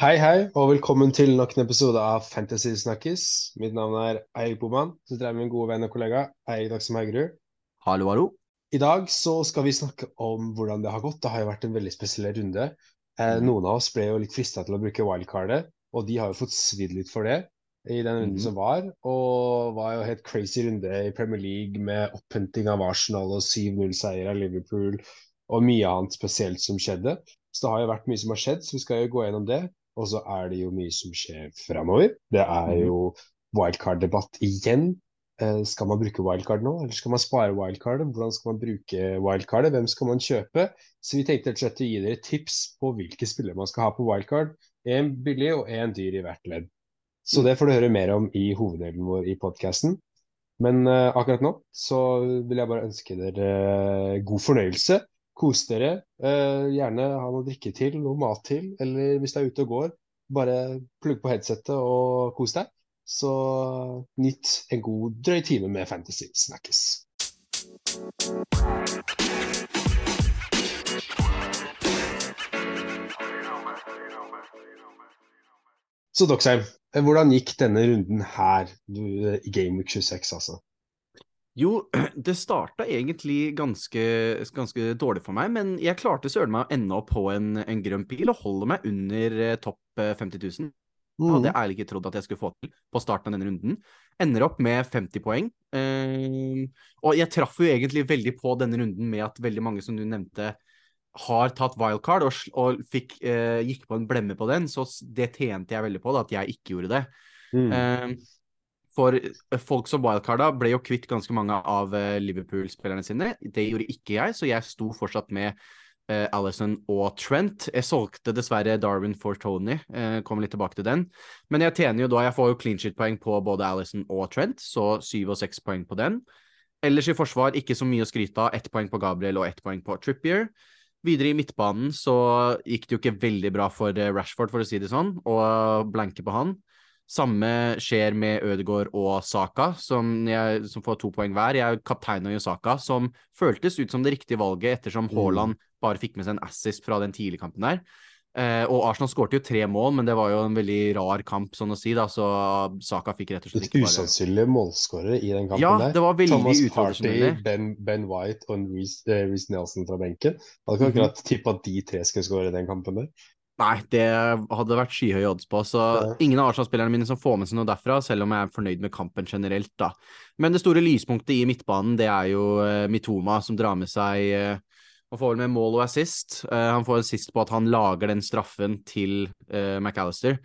Hei, hei, og velkommen til nok en episode av Fantasy Snakkes. Mitt navn er Eirik Boman. Sitter her med min gode venn og kollega Eirik Dagsem Haugerud. Hallo, hallo. I dag så skal vi snakke om hvordan det har gått. Det har jo vært en veldig spesiell runde. Eh, Mhm. noen av oss ble jo litt frista til å bruke wildcardet, og de har jo fått svidd litt for det i den runden mm. som var. Og var jo helt crazy runde i Premier League med opphenting av Arsenal og 7-0-seier av Liverpool og mye annet spesielt som skjedde. Så det har jo vært mye som har skjedd, så vi skal jo gå gjennom det. Og så er det jo mye som skjer framover. Det er Mhm. jo wildcard-debatt igjen. Eh, skal man bruke wildcard nå, eller skal man spare wildcardet? Hvordan skal man bruke wildcardet? Hvem skal man kjøpe? Så vi tenkte rett og slett å gi dere tips på hvilke spillere man skal ha på wildcard. En billig og en dyr i hvert ledd. Så det får du høre mer om i hoveddelen vår i podkasten. Men uh, akkurat nå så vil jeg bare ønske dere uh, god fornøyelse. Kos dere. Uh, gjerne ha noe å drikke til, noe mat til, eller hvis du er ute og går, bare plugg på headsetet og kos deg. Så nytt en god drøy time med Fantasy Snakkes. Så Doxheim, hvordan gikk denne runden her du, eh, i Game Week 26, altså? Jo, det starta egentlig ganske, ganske dårlig for meg, men jeg klarte søren meg å ende opp på en, en grønn pil og holde meg under eh, topp eh, 50 000. Det hadde jeg ærlig ikke trodd at jeg skulle få til på starten av denne runden. Ender opp med 50 poeng. Eh, og jeg traff jo egentlig veldig på denne runden med at veldig mange som du nevnte, har tatt wildcard og, og fikk, eh, gikk på en blemme på den, så det tjente jeg veldig på, da, at jeg ikke gjorde det. Mm. Eh, For eh, folk som wildcarda ble jo kvitt ganske mange av eh, Liverpool-spillerne sine. Det gjorde ikke jeg, så jeg sto fortsatt med eh, Alison og Trent. Jeg solgte dessverre Darwin for Tony, uh, kommer litt tilbake til den. Men jeg tjener jo da, jeg får jo clean shit-poeng på både Alison og Trent, så syv og seks poeng på den. Ellers i forsvar ikke så mye å skryte av. Ett poeng på Gabriel og ett poeng på Trippier. Videre i midtbanen så gikk det jo ikke veldig bra for eh, Rashford, for å si det sånn, og blanke på han. Samme skjer med Ødegaard og Saka, som, jeg, som får to poeng hver. Jeg er kaptein og Saka, som føltes ut som det riktige valget, ettersom Mm. Haaland bare fikk med seg en assist fra den tidligkampen der. Eh, og Arsenal skårte jo tre mål, men det var jo en veldig rar kamp, sånn å si, da, så Saka fikk rett og slett ikke bare usannsynlige målskårere i den kampen Ja, der. det var veldig Thomas Party, ben, ben White og Reece eh, Reece Nelson fra benken. Hadde ikke Mhm. akkurat tippa at de tre skulle skåre i den kampen der. Nei, det hadde vært skyhøye odds på, så ingen av Arsenal-spillerne mine som får med seg noe derfra, selv om jeg er fornøyd med kampen generelt, da. Men det store lyspunktet i midtbanen, det er jo eh, Mitoma, som drar med seg eh, Han får vel med mål og assist. Uh, han får assist på at han lager den straffen til uh, McAllister.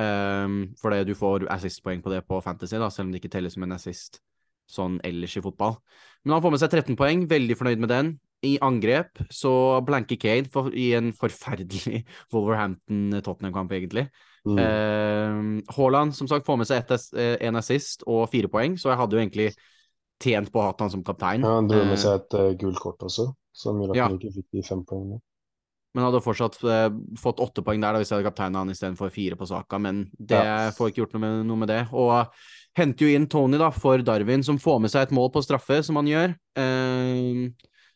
Um, fordi du får assistpoeng på det på Fantasy, da, selv om det ikke telles som en assist sånn ellers i fotball. Men han får med seg 13 poeng, veldig fornøyd med den. I angrep så blanker Kane for, i en forferdelig Wolverhampton-Tottenham-kamp, egentlig. Mm. Eh, Haaland, som sagt, får med seg ett eh, en assist og fire poeng, så jeg hadde jo egentlig tjent på å ha han som kaptein. Ja, han dro med seg et uh, gult kort også, som gjorde at Ja. han ikke fikk de fem poengene. Men hadde fortsatt eh, fått åtte poeng der da, hvis jeg hadde kapteina han istedenfor fire på saka, men det Ja. får ikke gjort noe med, noe med det. Og henter jo inn Tony da, for Darwin, som får med seg et mål på straffe, som han gjør. Eh,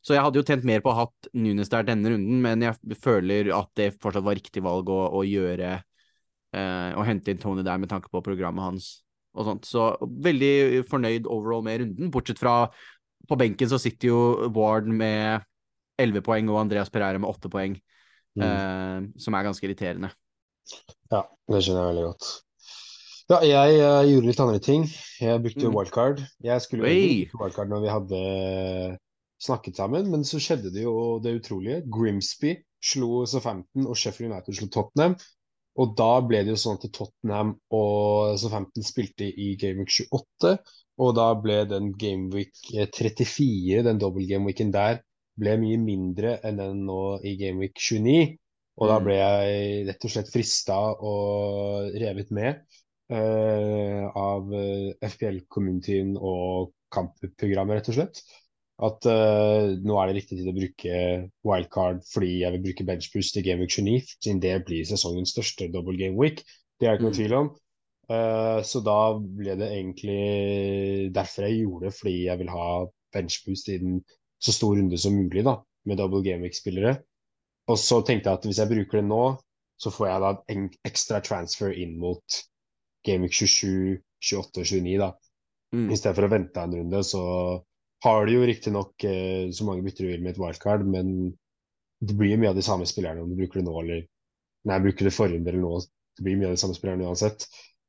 så jeg hadde jo tent mer på å ha hatt Nunes der denne runden, men jeg føler at det fortsatt var riktig valg å, å gjøre eh, Å hente inn Tony der med tanke på programmet hans og sånt. Så veldig fornøyd overall med runden, bortsett fra på benken så sitter jo Ward med 11 poeng og Andreas Pereira med 8 poeng, Mm. eh, som er ganske irriterende. Ja, det skjønner jeg veldig godt. Ja, jeg uh, gjorde litt andre ting. Jeg brukte Mm. wildcard. Jeg skulle jo bruke wildcard når vi hadde snakket sammen, men så skjedde det jo det utrolige. Grimsby slo Southampton, og Sheffield United slo Tottenham. Og da ble det jo sånn at Tottenham og Southampton spilte i Game Week 28. Og da ble den Gameweek 34, den dobbelt-gameweeken der, ble mye mindre enn den nå i Gameweek 29. Og da Mm. ble jeg rett og slett frista og revet med uh, av eh, FPL-communityen og kampprogrammet, rett og slett. At uh, nå er det riktig tid å bruke wildcard fordi jeg vil bruke benchboost i Gameweek 29, siden det blir sesongens største double gameweek. Det er det ikke noen Mm. tvil om. Eh, så da ble det egentlig derfor jeg gjorde det, fordi jeg vil ha benchboost i den så stor runde som mulig, da, med double gameweek-spillere. Og så tenkte jeg at hvis jeg bruker det nå, så får jeg da en ekstra transfer inn mot gameweek 27, 28 og 29, da. Mm. I stedet for å vente en runde, så har du jo riktignok eh, så mange bytter du vil med et wildcard, men det blir jo mye av de samme spillerne om du bruker det nå eller Nei, bruker det forrige eller nå. Det blir mye av de samme spillerne uansett.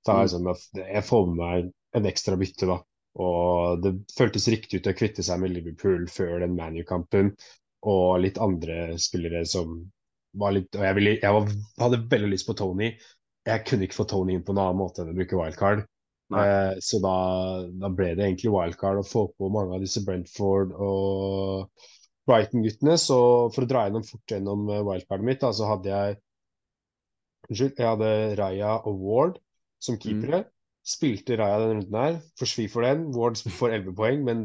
Så er sånn jeg får med meg en ekstra bytte, da. Og det føltes riktig ut å kvitte seg med Liverpool før den ManU-kampen, og litt andre spillere som var litt Og jeg, ville, jeg var, hadde veldig lyst på Tony. Jeg kunne ikke få Tony inn på en annen måte enn å bruke wildcard. Eh, så da, da, ble det egentlig wildcard å få på mange av disse Brentford og Brighton-guttene. Så for å dra gjennom fort gjennom eh, wildcardet mitt, da, så hadde jeg Unnskyld, jeg hadde Raya og Ward som Mm. keepere. Spilte Raja den runden her, forsvi for den. Ward får 11 poeng, men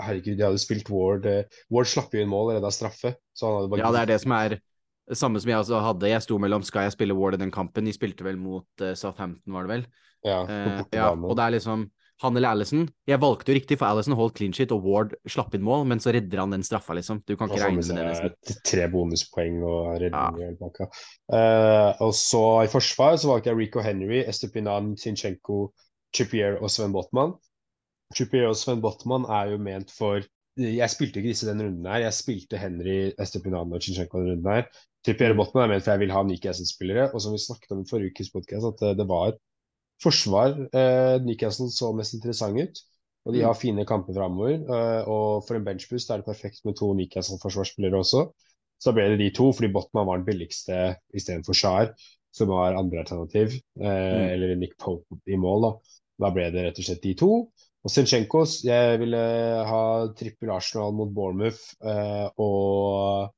herregud, de hadde spilt Ward eh, Ward slapp jo inn mål redda straffe. Så han hadde bare Ja, det er det som er samme som jeg også hadde. Jeg sto mellom skal jeg spille Ward i den kampen. De spilte vel mot uh, Southampton, var det vel? Ja, Eh, ja, og det er liksom han eller Alison. Jeg valgte jo riktig, for Alison holdt clean shit, og Ward slapp inn mål, men så redder han den straffa, liksom. Du kan ikke regne med det, nesten. tre bonuspoeng og redning i hele. Eh, og så i forsvar så valgte jeg Rico Henry, Estepinan, Sinchenko, Chupier og Sven Botman. Chupier og Sven Botman er jo ment for Jeg spilte ikke disse den runden her. Jeg spilte Henry, Estepinan og Sinchenko den runden her. Trippier og Botman er ment for jeg vil ha Newcastle-spillere. Og som vi snakket om i forrige ukes podkast, at eh, det var forsvar eh, Newcastle så mest interessant ut. Og de Mm. har fine kamper framover. eh, og for en benchboost er det perfekt med to Newcastle-forsvarsspillere også. Så da ble det de to, fordi Botman var den billigste istedenfor Shar, som var andre alternativ. Eh, Mm. Eller Nick Pope i mål, da. Da ble det rett og slett de to. Og Zinchenko, jeg ville ha trippel Arsenal mot Bournemouth. Eh, og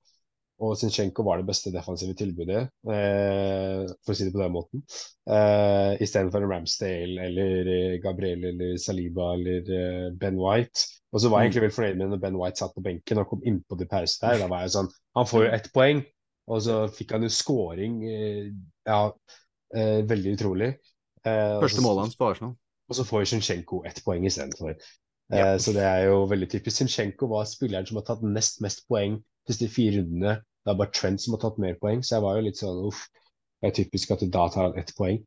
og Zinchenko var det beste defensive tilbudet, eh, for å si det på den måten. Eh, Istedenfor en Ramsdale eller eh, Gabriel eller Saliba eller eh, Ben White. Og så var jeg Mm. egentlig veldig fornøyd med når Ben White satt på benken og kom innpå til pause der. Da var jeg sånn Han får jo ett poeng, og så fikk han jo scoring. Eh, ja, eh, veldig utrolig. Eh, Første målet hans på Arsenal. og så får Zinchenko ett poeng istedenfor. Ja. Så det er jo veldig typisk. Zinchenko var spilleren som har tatt nest mest poeng siste fire rundene. Det er bare Trent som har tatt mer poeng, så jeg var jo litt sånn uff. Det er typisk at da tar han ett poeng.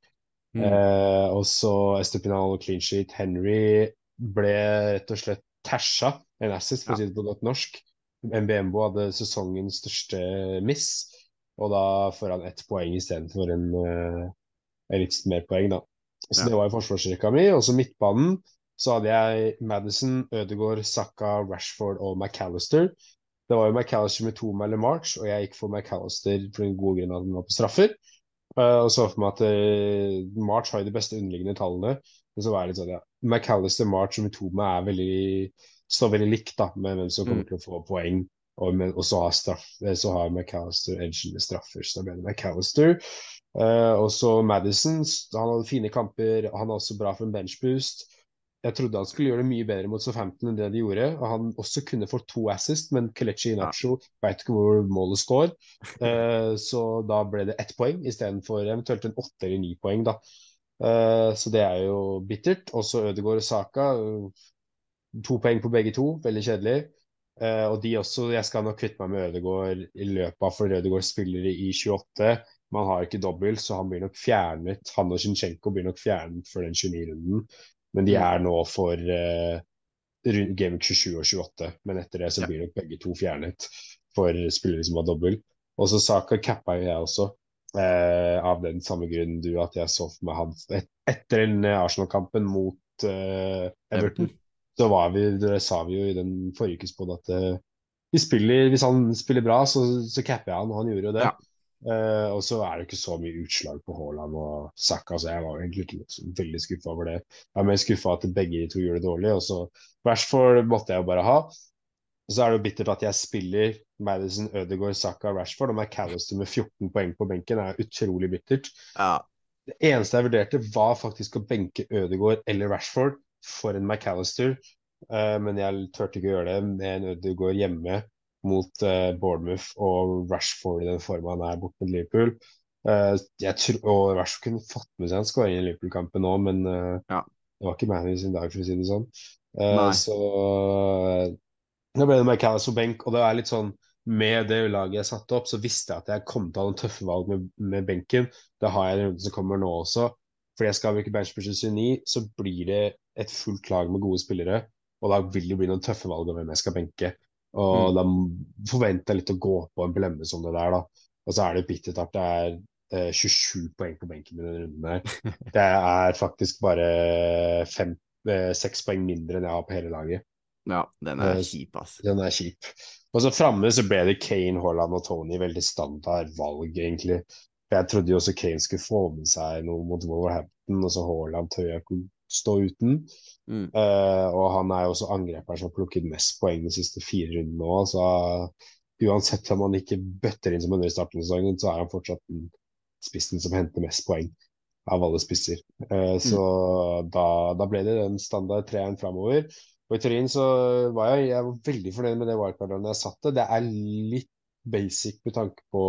Mm. Eh, og så Estepinal og clean sheet. Henry ble rett og slett tasha, en assist, for å si det på godt norsk. MBMBO hadde sesongens største miss, og da får han ett poeng istedenfor en, uh, en litt mer poeng, da. Så Ja. det var jo forsvarsrekka mi. Og så midtbanen så hadde jeg Madison, Ødegaard, Saka, Rashford og McAllister. Det var jo McAllister med to eller March, og jeg gikk for McAllister for den gode grunn at han var på straffer. Uh, og så for meg at uh, March har jo de beste underliggende tallene. Men så var jeg litt sånn, ja. McAllister, March og Mitoma er veldig, står veldig likt da, med hvem som kommer Mm. til å få poeng. Og, men, og så har, straff, eh, så har McAllister edgen med straffer, så da ble det McAllister. Uh, og så Madison, han hadde fine kamper, han er også bra for en benchboost. Jeg trodde han skulle gjøre det mye bedre mot Southampton enn det de gjorde. Og han også kunne fått to assist, men Kelechi Inacho veit ikke hvor målet står. Uh, så da ble det ett poeng istedenfor eventuelt en åtte eller ni poeng, da. Uh, så det er jo bittert. Også Ødegaard og Saka. eh, To poeng på begge to, veldig kjedelig. Og de også, jeg skal nok kvitte meg med Ødegaard i løpet av, for Ødegaard spiller i 28. Man har ikke dobbelt, så han blir nok fjernet. Han og Zinchenko blir nok fjernet for den 29-runden. Men de er nå for uh, Game 27 og 28. Men etter det så blir nok begge to fjernet for spillere som har dobbel. Og så Saka cappa jo jeg også, uh, av den samme grunnen du, at jeg så for meg han et, Etter den eh, Arsenal-kampen mot uh, Everton, så var vi, det sa vi jo i den forrige ukes at uh, vi spiller, hvis han spiller bra, så, så capper jeg han, og han gjorde jo det. Ja. Eh, og så er det ikke så mye utslag på Haaland og Saka, så jeg var egentlig så veldig skuffa over det. Jeg er mer skuffa at begge de to gjør det dårlig, og så Rashford måtte jeg jo bare ha. Og så er det jo bittert at jeg spiller Madison, Ødegaard, Saka, Rashford og McAllister med 14 poeng på benken. Er utrolig bittert. Ja. Det eneste jeg vurderte, var faktisk å benke Ødegaard eller Rashford for en McAllister, uh, men jeg turte ikke å gjøre det med en Ødegaard hjemme mot eh, Bournemouth og Rashford i den formen han er borte mot Liverpool. Jeg tror, og Rashford kunne fått med seg en skåring i Liverpool-kampen nå, men uh, ja. det var ikke Manny sin dag, for å si det sånn. Uh, så da ble det McAllis og benk, og det er litt sånn med det laget jeg satte opp, så visste jeg at jeg kom til å ha noen tøffe valg med, med benken. Det har jeg en runden som kommer nå også. Fordi jeg skal bruke benchbusher 29, så blir det et fullt lag med gode spillere. Og da vil det bli noen tøffe valg om hvem jeg skal benke. Og mm. forventer jeg litt å gå på en blemme som det der, da. Og så er det bittert at det er eh, 27 poeng på benken min denne runden her. Det er faktisk bare fem, eh, seks poeng mindre enn jeg har på hele laget. Ja, den er eh, kjip, ass. Den er kjip. Og så framme så ble det Kane, Haaland og Tony veldig standard valg, egentlig. Jeg trodde jo også Kane skulle få med seg noe mot Wolverhampton, og så Haaland tør jeg ikke stå uten. Mm. Uh, og han er jo også angreperen som har plukket mest poeng de siste fire rundene nå. Så uansett om han ikke bøtter inn som under starten av sesongen, så er han fortsatt den spissen som henter mest poeng av alle spisser. Uh, mm. Så da, da, ble det den standard treeren framover. Og i teorien så var jeg, jeg var veldig fornøyd med det wildcardet jeg satte. Det er litt basic med tanke på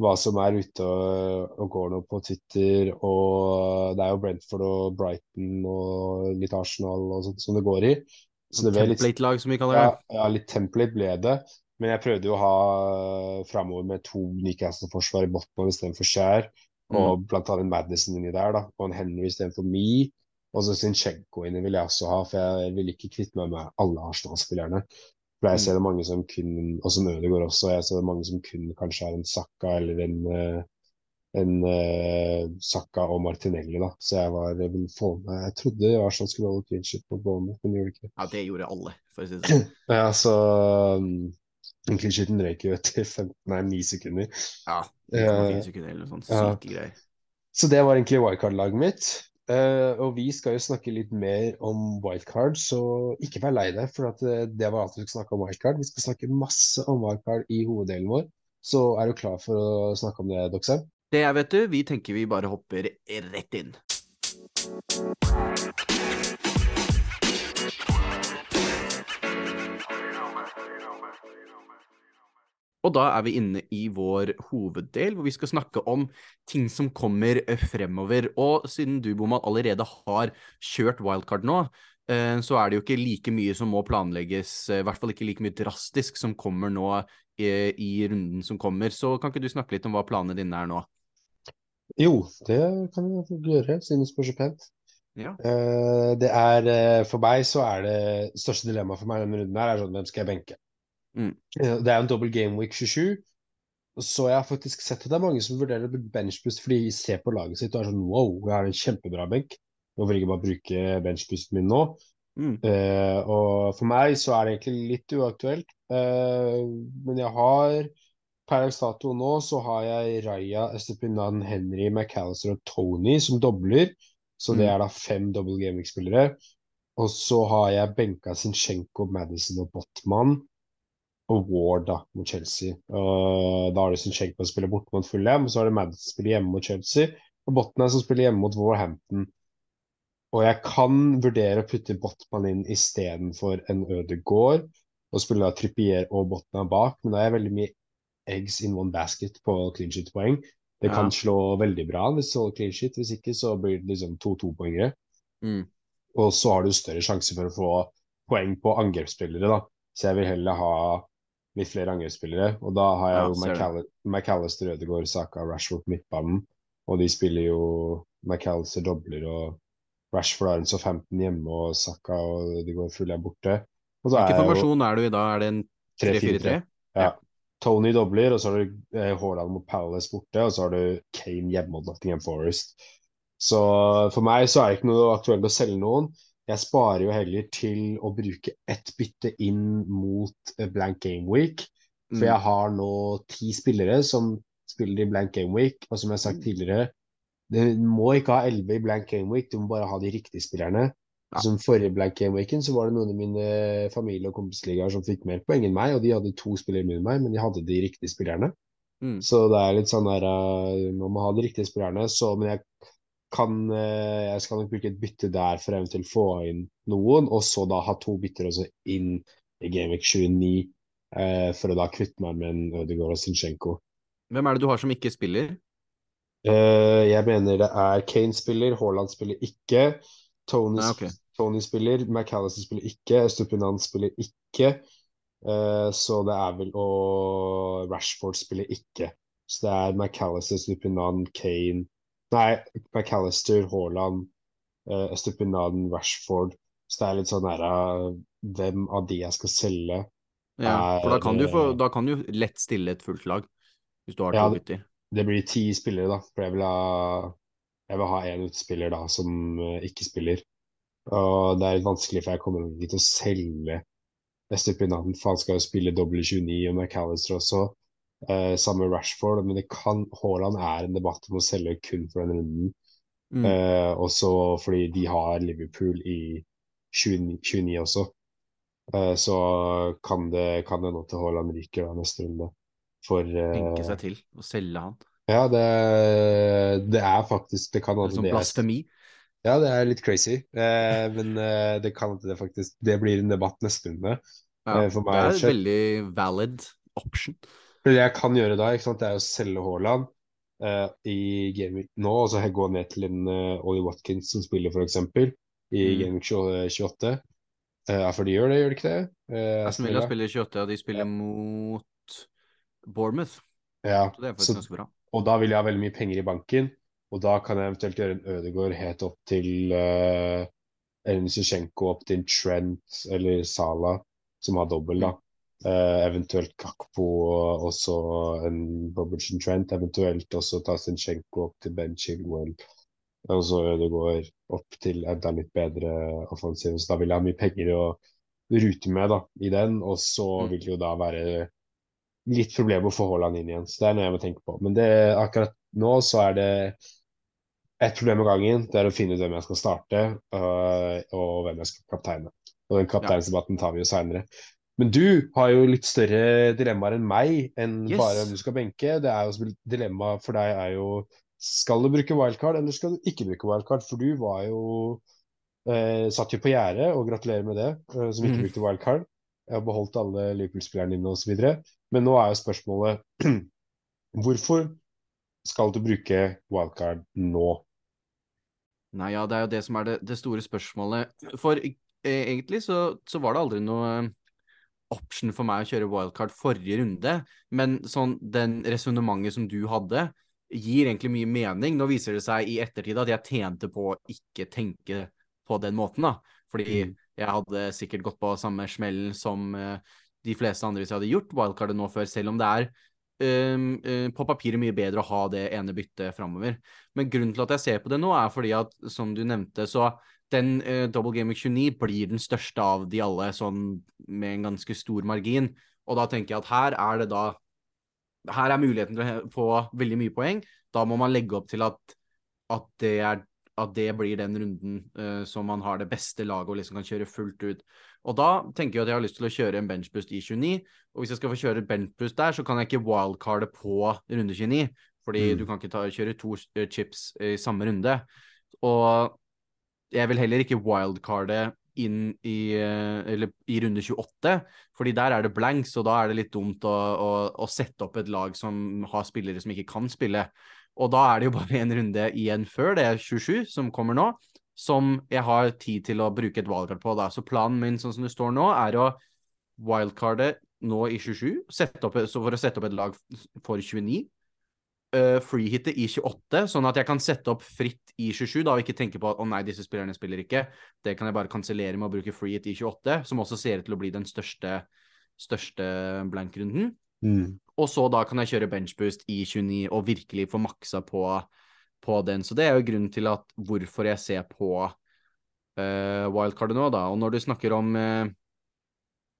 hva som er ute og, og, går nå på Twitter. Og det er jo Brentford og Brighton og litt Arsenal og sånt som det går i. Så det Template-lag, som vi kaller det. Ja, ja, litt template ble det. Men jeg prøvde jo å ha framover med to Newcastle-forsvar i Botman istedenfor Skjær. Og mm. blant annet Madison inni der, da. Og en Henry istedenfor Me. Og så Zinchenko inni vil jeg også ha, for jeg vil ikke kvitte meg med alle Arsenal-spillerne. For jeg ser mm. det mange som kun, og som Ødegaard også, jeg ser det mange som kun kanskje har en Sakka eller en, eh, en uh, Sakka og Martinelli, da. Så jeg var jeg ville få med Jeg trodde Arsenal skulle holde clean shit mot Bournemouth, men de gjorde ikke Ja, det gjorde alle, for å si det sånn. ja, så um, clean shiten røyk jo etter 15, nei, 9 sekunder. Ja, 9 sekunder eller noe sånt. Syke ja. greier. Så det var egentlig wildcard-laget mitt. Uh, og vi skal jo snakke litt mer om wildcard, så ikke vær lei deg, for uh, det var alt vi skulle snakke om wildcard. Vi skal snakke masse om wildcard i hoveddelen vår. Så er du klar for å snakke om det, Doxheim? Det er, vet du. Vi tenker vi bare hopper rett inn. Og da er vi inne i vår hoveddel, hvor vi skal snakke om ting som kommer eh, fremover. Og siden du, Boman, allerede har kjørt wildcard nå, eh, så er det jo ikke like mye som må planlegges, eh, i hvert fall ikke like mye drastisk som kommer nå i runden som kommer. Så kan ikke du snakke litt om hva planene dine er nå? Jo, det kan jeg gjøre, siden du spør så pent. Ja. Det er, for meg så er det største dilemmaet for meg denne runden her er sånn, hvem skal jeg benke? Mm. Det er jo en dobbel game week 27. Så jeg har faktisk sett at det er mange som vurderer å bruke benchbust fordi de ser på laget sitt og er sånn wow, jeg har en kjempebra benk. Nå velger jeg bare bruke benchbusten min nå? Mm. Uh, og for meg så er det egentlig litt uaktuelt. Uh, men jeg har per dato nå så har jeg Raja, Estepinan, Henry, McAllister og Tony som dobler. Så det mm. er da fem double gaming-spillere. Og så har jeg benka Zinchenko, Madison og Botman og Ward da, mot Chelsea. Uh, da har du Zinchenko som spiller borte mot Fulham, og så har det Madison som spiller hjemme mot Chelsea, og Botman som spiller hjemme mot Warhampton. Og jeg kan vurdere å putte Botman inn istedenfor en Ødegård, og spille da Trippier og Botman bak, men da er jeg veldig mye eggs in one basket på clean shit-poeng. Det ja. kan slå veldig bra hvis du holder clean shit, hvis ikke så blir det liksom 2-2-poengere. Mm. Og så har du større sjanse for å få poeng på angrepsspillere, da. Så jeg vil heller ha litt flere angrepsspillere. Og da har jeg ja, jo McAllister, Ødegaard, Saka, Rashford på midtbanen. Og de spiller jo McAllister dobler, og Rashford har en så 15 hjemme, og Saka og Ødegaard fulle er borte. Hvilken formasjon er du i da? Er det en 3-4-3? Ja. Tony dobler, og så har du eh, Haaland mot Palace borte, og så har du Kane hjemme mot Nottingham Forest. Så for meg så er det ikke noe aktuelt å selge noen. Jeg sparer jo heller til å bruke ett bytte inn mot blank game week. For mm. jeg har nå ti spillere som spiller i blank game week, og som jeg har sagt mm. tidligere Du må ikke ha elleve i blank game week, du må bare ha de riktige spillerne. Ja. Som forrige blank game weeken så var det noen av mine familie- og kompisligaer som fikk mer poeng enn meg, og de hadde to spillere med meg, men de hadde de riktige spillerne. Mm. Så det er litt sånn der uh, Man må ha de riktige spillerne. Så, men jeg kan eh, Jeg skal nok bruke et bytte der for eventuelt få inn noen, og så da ha to bytter også inn i Gameweek 29 eh, for å da kvitte meg med en Ødegaard og Zinchenko. Hvem er det du har som ikke spiller? Eh, jeg mener det er Kane spiller, Haaland spiller ikke. Tony, Nei, okay. Tony spiller, McAllister spiller ikke, Stupinan spiller ikke. Eh, så det er vel Og Rashford spiller ikke. Så det er McAllister, Stupinan, Kane Nei, McAllister, Haaland, uh, Estupinaden, Rashford. Så det er litt sånn her uh, Hvem av de jeg skal selge? Ja, for da kan du, få, eh, da kan du lett stille et fullt lag, hvis du har Ja, to bytter. Det blir ti spillere, da. For jeg vil ha Jeg vil ha én utespiller da som eh, ikke spiller. Og det er litt vanskelig, for jeg kommer ikke til å selge Estupinaden, for han skal jo spille doble 29, og McAllister også. Eh, sammen med Rashford. Men det kan Haaland er en debatt om å selge kun for den runden. Mm. Eh, også fordi de har Liverpool i 29, 29 også. Eh, så kan det kan det nå til Haaland ryker da neste runde. For Tenke eh, seg til å selge han. ja, det, det er faktisk Det kan hende det er blasfemi. Ja, det er litt crazy. Eh, men eh, det kan det faktisk Det blir en debatt neste runde. Ja, Eh, det er slett. veldig valid option. For det jeg kan gjøre da, ikke sant, det er å selge Haaland uh, i Gameweek nå, og så gå ned til en uh, Ollie Watkins som spiller, eksempel, i Mm. Gameweek 28. Eh, ja, for de gjør det, gjør de ikke det? Uh, Aston Villa spiller 28, og de spiller mot Bournemouth. Ja, Så det er så, ganske bra. og da vil jeg ha veldig mye penger i banken, og da kan jeg eventuelt gjøre en Ødegård helt opp til uh, Ellen Zizjenko, opp til Trent eller Salah, som har dobbel, da. Eh, eventuelt Kakpo og også en Robertson Trent, eventuelt også ta Zinchenko opp til Ben Chilwell, og så Ødegaard opp til enda litt bedre offensiv. Så da vil jeg ha mye penger å rute med da, i den, og så Mm. vil det jo da være litt problem å få Haaland inn igjen. Så det er noe jeg må tenke på. Men det, akkurat nå så er det ett problem av gangen. Det er å finne ut hvem jeg skal starte, uh, og hvem jeg skal kapteine. Og den kapteinsdebatten tar vi jo seinere. Men du har jo litt større dilemmaer enn meg, enn Yes. bare hvem du skal benke. Det er jo Dilemma for deg er jo skal du bruke wildcard, eller skal du ikke bruke wildcard? For du var jo eh, satt jo på gjerdet, og gratulerer med det, eh, som ikke mm. brukte wildcard. Jeg har beholdt alle Liverpool-spillerne dine osv. Men nå er jo spørsmålet hvorfor skal du bruke wildcard nå? Nei, ja, det er jo det som er det, det store spørsmålet. For eh, egentlig så, så var det aldri noe option for meg å kjøre wildcard forrige runde, men sånn den resonnementet som du hadde, gir egentlig mye mening. Nå viser det seg i ettertid at jeg tjente på å ikke tenke på den måten, da. Fordi Mm. jeg hadde sikkert gått på samme smellen som uh, de fleste andre hvis jeg hadde gjort wildcardet nå før, selv om det er um, eh, på papiret mye bedre å ha det ene byttet framover. Men grunnen til at jeg ser på det nå, er fordi at, som du nevnte, så den uh, Double Game Week 29 blir den største av de alle, sånn med en ganske stor margin. Og da tenker jeg at her er det da Her er muligheten til å få veldig mye poeng. Da må man legge opp til at, at, det, er, at det blir den runden uh, som man har det beste laget og liksom kan kjøre fullt ut. Og da tenker jeg at jeg har lyst til å kjøre en benchboost i 29. Og hvis jeg skal få kjøre benchboost der, så kan jeg ikke wildcarde på runde 29. Fordi Mm. du kan ikke ta, kjøre to eh, chips i samme runde. Og jeg vil heller ikke wildcarde inn i, eh, eller, i runde 28, fordi der er det blanks, og da er det litt dumt å, å, å sette opp et lag som har spillere som ikke kan spille. Og da er det jo bare en runde igjen før, det er 27 som kommer nå, som jeg har tid til å bruke et wildcard på. da. Så planen min sånn som det står nå, er å wildcarde nå i 27, sette opp, for å sette opp et lag for 29 uh, freehitte i 28, sånn at jeg kan sette opp fritt i 27, da, og ikke tenke på at å nei, disse spillerne spiller ikke. Det kan jeg bare kansellere med å bruke freehit i 28, som også ser ut til å bli den største, største blankrunden. Og så da kan jeg kjøre benchboost i 29 og virkelig få maksa på, på den. Så det er jo grunnen til at hvorfor jeg ser på uh, wildcardet nå, da. Og når du snakker om uh,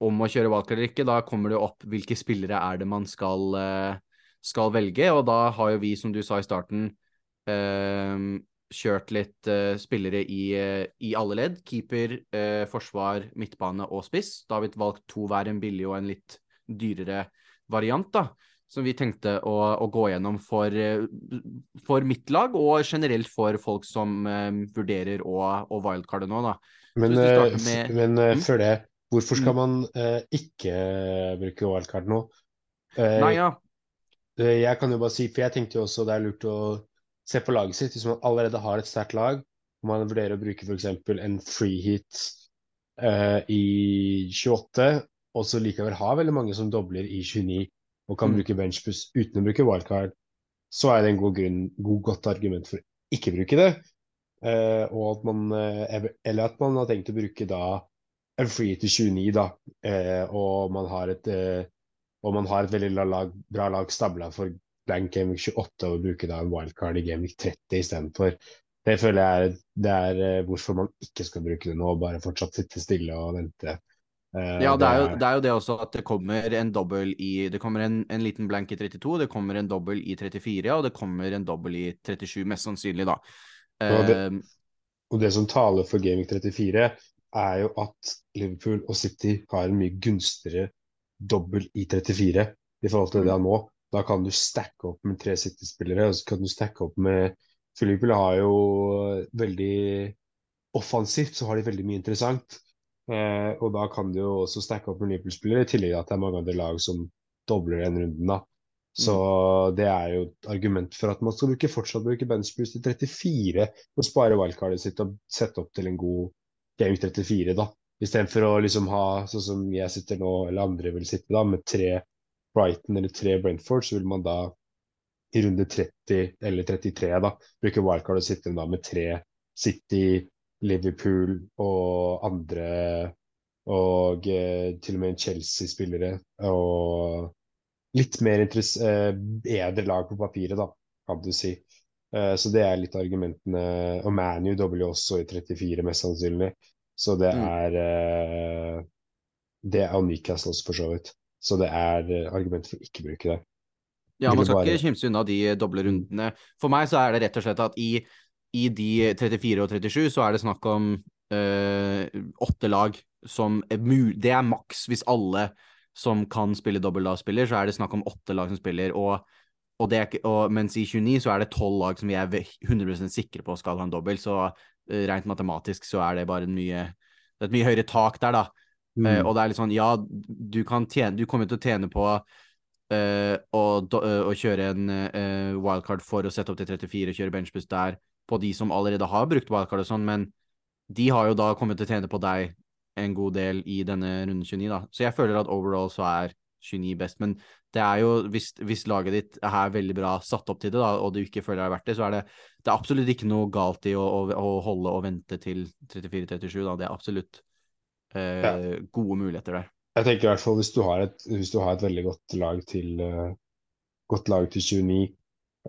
om å kjøre wildcard eller ikke, da kommer det opp hvilke spillere er det man skal uh, skal velge, og da har jo vi, som du sa i starten, eh, kjørt litt eh, spillere i, eh, i, alle ledd. Keeper, eh, forsvar, midtbane og spiss. Da har vi valgt to hver, en billig og en litt dyrere variant, da. Som vi tenkte å, å gå gjennom for, eh, for mitt lag, og generelt for folk som vurderer å, å wildcarde nå, da. Men, med- men Mm. før det, hvorfor skal Mm. man ikke bruke wildcard nå? Eh, Nei, ja. Eh, Jeg kan jo bare si, for jeg tenkte jo også det er lurt å se på laget sitt. Hvis man allerede har et sterkt lag, og man vurderer å bruke f.eks. en free hit eh, i 28, og så likevel har veldig mange som dobler i 29 og kan Mm. bruke benchbus uten å bruke wildcard, så er det en god grunn, god godt argument for å ikke bruke det. Uh, og at man, uh, eller at man har tenkt å bruke da en free hit i 29, da, og man har et og man har et veldig lag, bra lag stabla for blank Gaming 28 og bruke da en wildcard i Gaming 30 istedenfor. Det føler jeg er, det er eh, hvorfor man ikke skal bruke det nå, bare fortsatt sitte stille og vente. Uh, Ja, det er, jo, det er jo det også at det kommer en dobbel i Det kommer en, en liten blank i 32, det kommer en dobbel i 34, og det kommer en dobbel i 37, mest sannsynlig, da. Og det- Eh, Og det som taler for Gaming 34, er jo at Liverpool og City har en mye gunstigere dobbel i 34 i forhold til det han må. Da kan du stacke opp med tre City-spillere, og så kan du stacke opp med Liverpool har jo veldig offensivt, så har de veldig mye interessant. Eh, og da kan du jo også stacke opp med Liverpool-spillere, i tillegg til at det er mange andre lag som dobler den runden, da. Så det er jo et argument for at man skal bruke, fortsatt bruke benchboost til 34 og spare wildcardet sitt og sette opp til en god game 34, da. Istedenfor å liksom ha, sånn som jeg sitter nå, eller andre vil sitte, da, med tre Brighton eller tre Brentford, så vil man da i runde 30 eller 33 da, bruke wildcard og sitte da med tre City, Liverpool og andre og eh, til og med Chelsea-spillere og litt mer eh, bedre lag på papiret, da, kan du si. Eh, så det er litt argumentene. Og ManU dobler jo også i 34, mest sannsynlig. Så det Mm. er eh, Det er Newcastle også, for så vidt. Så det er argumenter argument for å ikke bruke det. Ja, man skal bare- ikke kimse unna de doble rundene. For meg så er det rett og slett at i, i de 34 og 37 så er det snakk om eh, åtte lag som er Det er maks hvis alle som kan spille dobbel da spiller, så er det snakk om åtte lag som spiller. Og, og det og, mens i 29 så er det tolv lag som vi er ve- 100 sikre på skal ha en dobbel. Så eh, rent matematisk så er det bare en mye Det er et mye høyere tak der, da. Mm. Uh, og det er litt sånn, ja, du kan tjene Du kommer til å tjene på uh, å, eh, å kjøre en uh, wildcard for å sette opp til 34 og kjøre benchbus der på de som allerede har brukt wildcard og sånn, men de har jo da kommet til å tjene på deg en god del i denne runden 29, da. Så jeg føler at overall så er 29 best, men det er jo, hvis, hvis laget ditt er veldig bra satt opp til det, da, og du ikke føler det er verdt det, så er det, det er absolutt ikke noe galt i å, å, å holde og vente til 34-37, da. Det er absolutt eh, Ja. gode muligheter der. Jeg tenker i hvert fall hvis du har et, hvis du har et veldig godt lag til uh, godt lag til 29,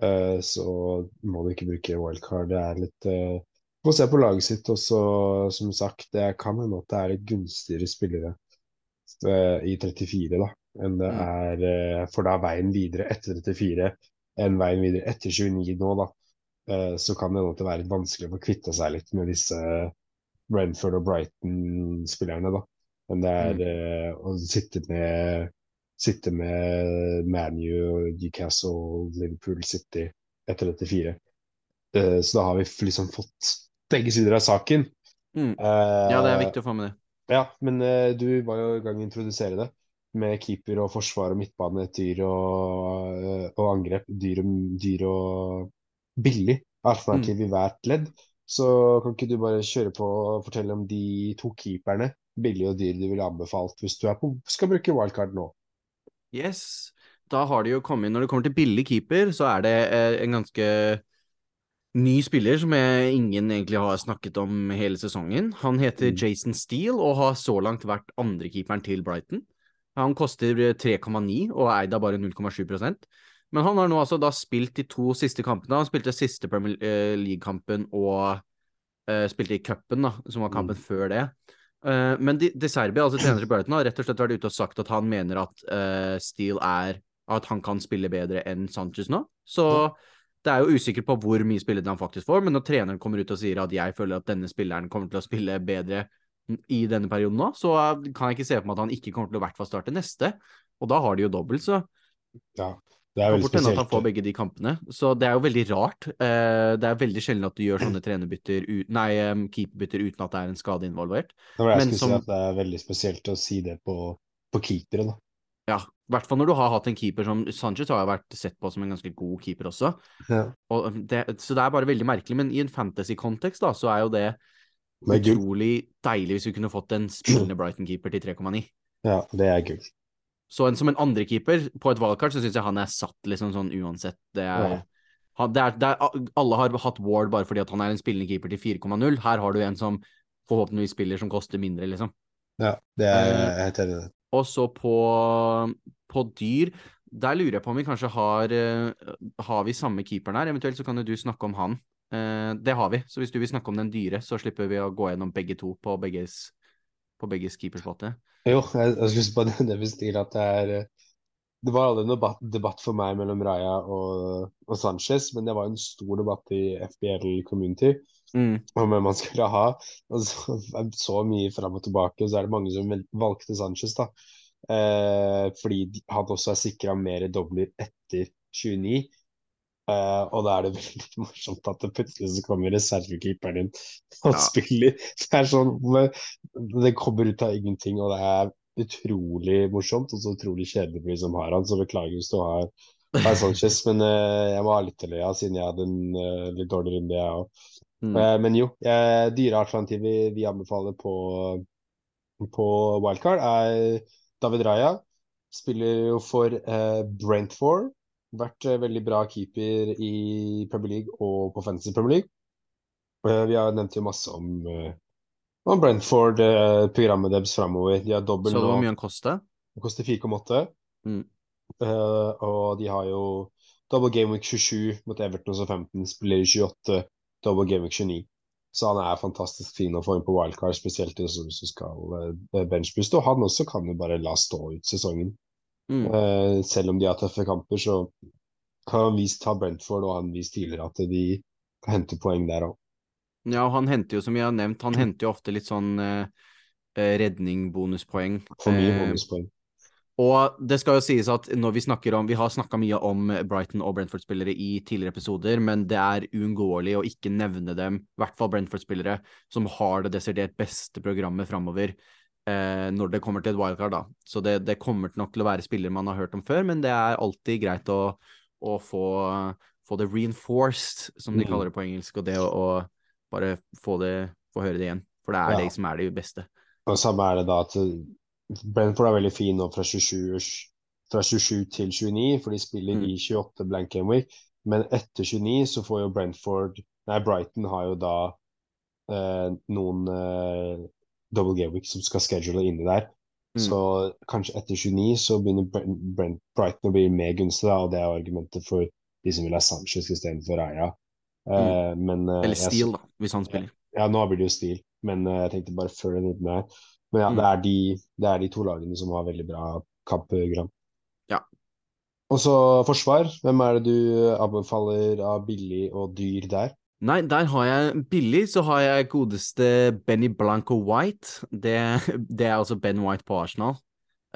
uh, så må du ikke bruke wildcard. Det er litt uh, Få se på laget sitt også, som sagt. Det kan hende at det er litt gunstigere spillere eh, i 34 da, enn det Mm. er eh, For da er veien videre etter 34 enn veien videre etter 29 nå, da. Eh, så kan det hende være litt vanskelig å få kvitte seg litt med disse Renford og Brighton-spillerne, da. Men det er eh, å sitte med sitte med ManU, Newcastle, Liverpool City etter 34. Eh, så da har vi liksom fått begge sider av saken. Mm. Ja, det er viktig å få med det. Ja, men du var jo i gang å introdusere det. Med keeper og forsvar og midtbane, dyr og, eh, og angrep. Dyr dyr og billig alternativ i hvert ledd. Så kan ikke du bare kjøre på og fortelle om de to keeperne, billig og dyr, du ville anbefalt hvis du på, skal bruke wildcard nå? Yes. Da har det jo kommet Når det kommer til billig keeper, så er det eh, en ganske ny spiller som jeg, ingen egentlig har snakket om hele sesongen. Han heter Mm. Jason Steele og har så langt vært andrekeeperen til Brighton. Han koster 3,9 og er eid av bare 0,7% Men han har nå altså da spilt de to siste kampene. Han spilte siste Premier eh, League-kampen og uh, spilte i cupen, da, som var kampen Mm. før det. Uh, men de, De Serbia, altså treneren i Burton, har rett og slett vært ute og sagt at han mener at uh, Steele er At han kan spille bedre enn Sanchez nå. Så det er jo usikkert på hvor mye spilletid han faktisk får, men når treneren kommer ut og sier at jeg føler at denne spilleren kommer til å spille bedre i denne perioden nå, så kan jeg ikke se for meg at han ikke kommer til å i hvert fall starte neste. Og da har de jo dobbelt, så Ja, det er veldig spesielt. at han får begge de kampene. Så det er jo veldig rart. Eh, det er veldig sjelden at du gjør sånne trenerbytter Nei, keeperbytter uten at det er en skade involvert. Nå var jeg men som- si at det er veldig spesielt å si det på, på keepere, da. Ja, hvert fall når du har hatt en keeper som Sanchez har vært sett på som en ganske god keeper også. Ja. Og det, så det er bare veldig merkelig. Men i en fantasy-kontekst da, så er jo det. Utrolig deilig hvis vi kunne fått en spillende Brighton-keeper til 3,9. Ja, det er gull. Så en, som en andrekeeper på et valgkart, så syns jeg han er satt liksom sånn uansett. Det er, Ja. han, det er, det er, alle har hatt Ward bare fordi at han er en spillende keeper til 4,0. Her har du en som forhåpentligvis spiller som koster mindre, liksom. Ja, det er Eh, jeg er helt enig i. Og så på, på dyr, der lurer jeg på om vi kanskje har eh, Har vi samme keeperen her? Eventuelt så kan jo du snakke om han. Eh, det har vi, så hvis du vil snakke om den dyre, så slipper vi å gå gjennom begge to på begges, på begges keeperspalte. Jo, jeg, jeg skulle bare det at det er eh, Det var aldri en debatt, debatt for meg mellom Raja og, og Sanchez, men det var en stor debatt i FBL Community Mm. om hvem man skulle ha. Og så, så mye fram og tilbake, og så er det mange som valgte Sanchez, da. Eh, fordi han også er sikra mer dobler etter 29. Eh, og da er det veldig morsomt at det plutselig så kommer reservekeeperen din og Ja. spiller. Det er sånn Det kommer ut av ingenting, og det er utrolig morsomt og så utrolig kjedelig for de som har han. Så beklager hvis du har, har Sanchez, men uh, jeg må ha litt til le siden jeg hadde en uh, litt dårlig runde, jeg òg. Mm. Men jo, uh, dyre alternativer vi anbefaler på, på wildcard er David Raja. Spiller jo for Brentford. Vært eh, veldig bra keeper i Premier League og på Fantasy Premier League. Eh, vi har nevnt jo masse om, eh, om Brentford, programmet deres framover. De har dobbel Så nå. hvor mye han koster? Han koster 4,8. Mm. Uh, og de har jo double game week 27 mot Everton og 15. Spiller i 28, double game week 29. Så han er fantastisk fin å få inn på wildcard, spesielt hvis du skal benchbooste. Og han også kan jo bare la stå ut sesongen. Mm. Eh, selv om de har tøffe kamper, så har han vist har Brentford og han vist tidligere at de kan hente poeng der òg. Ja, og han henter jo, som jeg har nevnt, han henter jo ofte litt sånn eh, eh, redning, bonuspoeng. For mye bonuspoeng. Og det skal jo sies at når vi snakker om Vi har snakka mye om Brighton og Brentford-spillere i tidligere episoder, men det er uunngåelig å ikke nevne dem, i hvert fall Brentford-spillere, som har det desidert beste programmet framover eh, når det kommer til et wildcard, da. Så det, det kommer nok til å være spillere man har hørt om før, men det er alltid greit å, å få, få det reinforced, som de Mm. kaller det på engelsk, og det å, å bare få det få høre det igjen. For det er Ja. det som er det beste. Og samme er det da at eh, Brentford er veldig fin nå fra 27, fra 27 til 29, for de spiller Mm. i 28 blank game week. Men etter 29 så får jo Brentford Nei, Brighton har jo da eh, noen eh, double game week som skal schedule inni der. Mm. Så kanskje etter 29 så begynner Brent, Brighton å bli mer gunstig, da, og det er argumentet for de som vil ha Sanchez istedenfor Raja. Eh, men eh, Eller Steele, da, hvis han spiller. ja, nå blir det jo stil, men eh, jeg tenkte bare før den runden her. Men ja, Mm. det, er de, det er de to lagene som har veldig bra kampprogram. Ja. Og så forsvar. Hvem er det du anbefaler av billig og dyr der? Nei, der har jeg billig, så har jeg godeste Benny Blanco White. Det, det er altså Ben White på Arsenal.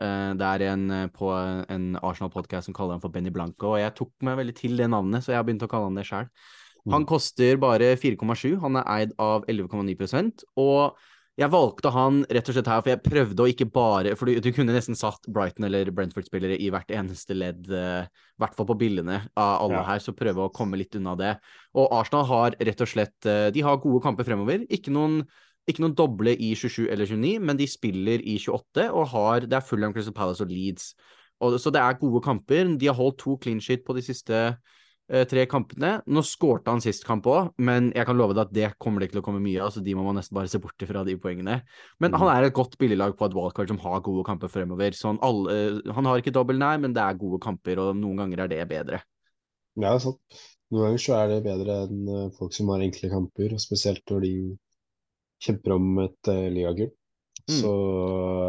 Eh, det er en eh, på en Arsenal-podkast som kaller han for Benny Blanco, og jeg tok meg veldig til det navnet, så jeg har begynt å kalle han det sjøl. Han Mm. koster bare 4,7, han er eid av 11,9% og jeg valgte han rett og slett her, for jeg prøvde å ikke bare For du, du kunne nesten satt Brighton eller Brentford-spillere i hvert eneste ledd, i i hvert fall på bildene av alle Ja. her, så prøve å komme litt unna det. Og Arsenal har rett og slett uh, De har gode kamper fremover. Ikke noen, ikke noen doble i 27 eller 29, men de spiller i 28 og har Det er Fulham, Crystal Palace og Leeds. Og, så det er gode kamper. De har holdt to clean shit på de siste eh, tre kampene. Nå skårte han sist kamp òg, men jeg kan love deg at det kommer det ikke til å komme mye av, så de må man nesten bare se bort fra de poengene. Men Mm. han er et godt billiglag på et wildcard som har gode kamper fremover. Sånn alle, han har ikke dobbel, nei, men det er gode kamper, og noen ganger er det bedre. Ja, sant. Noen ganger så er det bedre enn eh, folk som har enkle kamper, og spesielt når de kjemper om et uh, ligagull. Mm. Så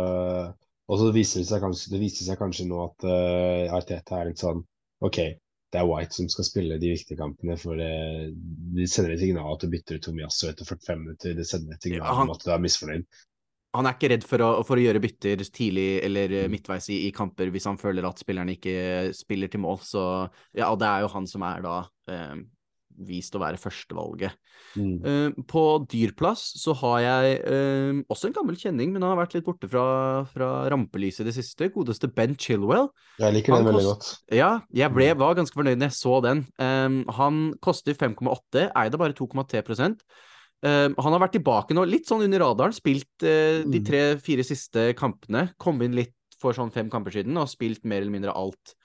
eh, Og så viser det seg kanskje, det viser seg kanskje nå at uh, Arteta er litt sånn OK, det er White som skal spille de viktige kampene, for det, de sender et signal at du bytter ut Tomiasso etter 45 minutter. Det sender et signal Ja, han- om at du er misfornøyd. Han er ikke redd for å, for å gjøre bytter tidlig eller eh, Mm. midtveis i, i kamper hvis han føler at spillerne ikke spiller til mål. Så ja, det er jo han som er da eh, vist å være førstevalget. Mm. Uh, på dyrplass så har jeg uh, også en gammel kjenning, men han har vært litt borte fra, fra rampelyset i det siste. Godeste Ben Chilwell. Jeg liker den veldig godt. Ja, jeg ble, Mm. var ganske fornøyd når jeg så den. Um, han koster 5,8, eide bare 2,3 um, Han har vært tilbake nå, litt sånn under radaren. Spilt uh, de Mm. tre-fire siste kampene. Kom inn litt for sånn fem kamper siden og spilt mer eller mindre alt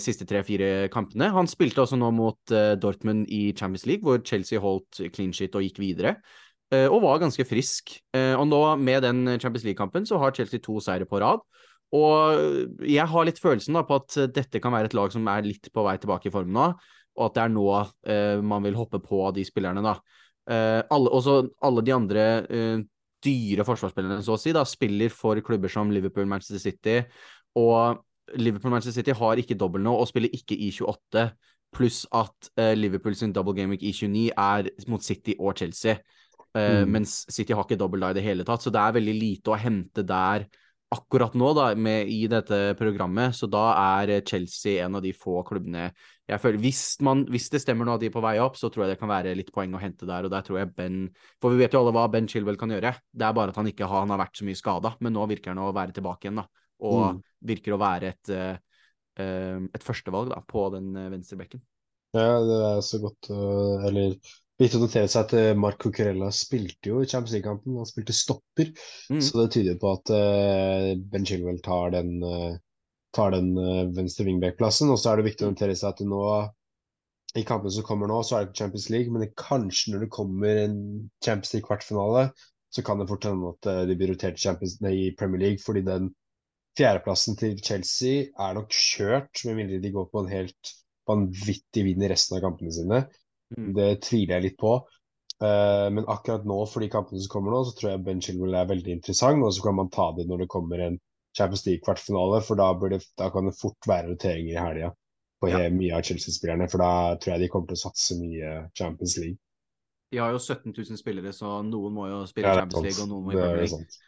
siste tre-fire kampene. Han spilte også nå mot eh, Dortmund i Champions League, hvor Chelsea holdt clean shit og gikk videre. eh, og var ganske frisk. Eh, og nå, med den Champions League-kampen, så har Chelsea to seire på rad. Og jeg har litt følelsen da på at eh, dette kan være et lag som er litt på vei tilbake i form nå, og at det er nå eh, man vil hoppe på de spillerne, da. Eh, alle, også alle de andre eh, dyre forsvarsspillerne, så å si, da, spiller for klubber som Liverpool, Manchester City, og Liverpool Manchester City har ikke dobbel nå, og spiller ikke i 28, pluss at uh, Liverpool sin double game week i 29 er mot City og Chelsea. Uh, Mm. Mens City har ikke dobbel da i det hele tatt, så det er veldig lite å hente der akkurat nå da, med, i dette programmet. Så da er eh, Chelsea en av de få klubbene jeg føler hvis, man, hvis det stemmer nå at de er på vei opp, så tror jeg det kan være litt poeng å hente der. Og der tror jeg Ben For vi vet jo alle hva Ben Chilwell kan gjøre. Det er bare at han ikke har, han har vært så mye skada, men nå virker han å være tilbake igjen, da. Og Mm. virker å være et, eh, eh, et førstevalg da, på den eh, venstre bekken. Ja, det er så godt Eller viktig å notere seg at Marco Curella spilte jo i Champions League-kampen. Han spilte stopper, Mm. så det tyder på at Ben Chilwell tar den, tar den venstre wingback-plassen. Og så er det viktig å notere seg at nå i kampene som kommer nå, så er det ikke Champions League, men kanskje når det kommer en Champions League-kvartfinale, så kan det fort hende at de blir rotert i Premier League, fordi den fjerdeplassen til Chelsea er nok kjørt, med mindre de går på en helt vanvittig vinn i resten av kampene sine. Mm. Det tviler jeg litt på. Uh, men akkurat nå, for de kampene som kommer nå, så tror jeg Ben Chilwell er veldig interessant. Og så kan man ta det når det kommer en Champions League-kvartfinale, for da, det, da kan det fort være roteringer i helga på Ja. mye av Chelsea-spillerne. For da tror jeg de kommer til å satse mye Champions League. De har jo 17 000 spillere, så noen må jo spille Champions League, og noen må i Premier er League.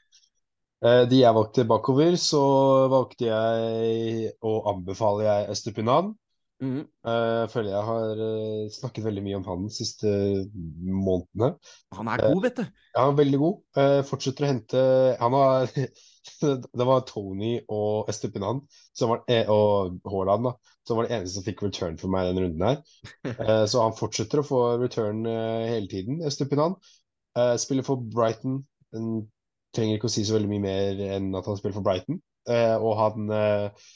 Eh, De jeg valgte bakover, så valgte jeg og anbefaler jeg Estupinan. Mm. Uh, føler jeg har eh, snakket veldig mye om han de siste månedene. Han er god, vet du. Ja, er veldig god. Fortsetter å hente Han har Det var Tony og Estupinan som var, og Haaland da, som var det eneste som fikk return for meg denne runden her. Så han fortsetter å få return hele tiden. Estupinan spiller for Brighton. Den trenger ikke å si så veldig mye mer enn at han spiller for Brighton. Eh, og han eh,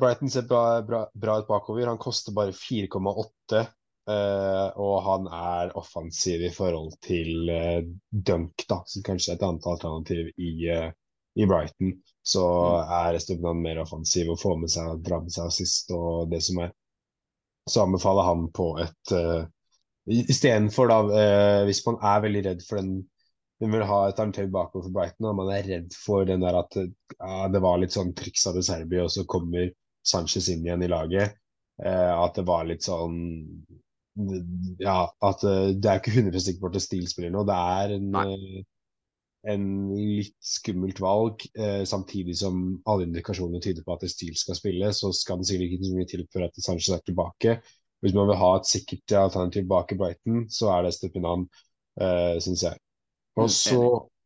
Brighton ser bra, bra, bra ut bakover. Han koster bare 4,8. eh, og han er offensiv i forhold til eh, Dunk, da, som kanskje er et annet alternativ i, eh, i Brighton. Så er Stubnan mer offensiv og får med seg, drar med seg assist og det som er. Så anbefaler han på et Istedenfor, da, eh, hvis man er veldig redd for den man vil ha et alternativ bakover for Brighton, og man er redd for den der at ja, det var litt sånn triks av det Serbia, og så kommer Sanchez inn igjen i laget. Eh, at det var litt sånn Ja, at eh, det er ikke 100 sikkert på at Steele spiller nå. Det er en, eh, en litt skummelt valg, eh, samtidig som alle indikasjoner tyder på at Steele skal spille. Så skal det sikkert ikke så mye til for at Sanchez er tilbake. Hvis man vil ha et sikkert alternativ bak i Brighton, så er det Stupinan, eh, syns jeg. Og Mm, så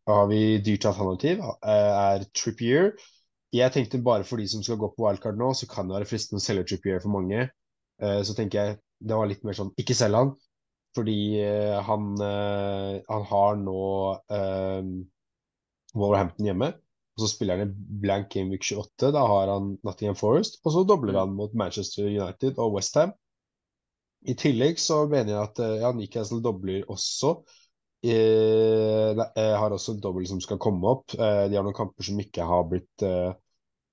har vi dyrt alternativ, eh, er Trippier. Jeg tenkte bare for de som skal gå på wildcard nå, så kan det være fristende å selge Trippier for mange. Eh, Så tenker jeg det var litt mer sånn, ikke selg han, fordi eh, han, han har nå um, Wolverhampton hjemme. Og så spiller han i blank game week 28, da har han Nottingham Forest. Og så dobler Mm. han mot Manchester United og Westham. I tillegg så mener jeg at ja, Newcastle dobler også. Eh, eh, har også en dobbel som skal komme opp. Eh, de har noen kamper som ikke har blitt eh,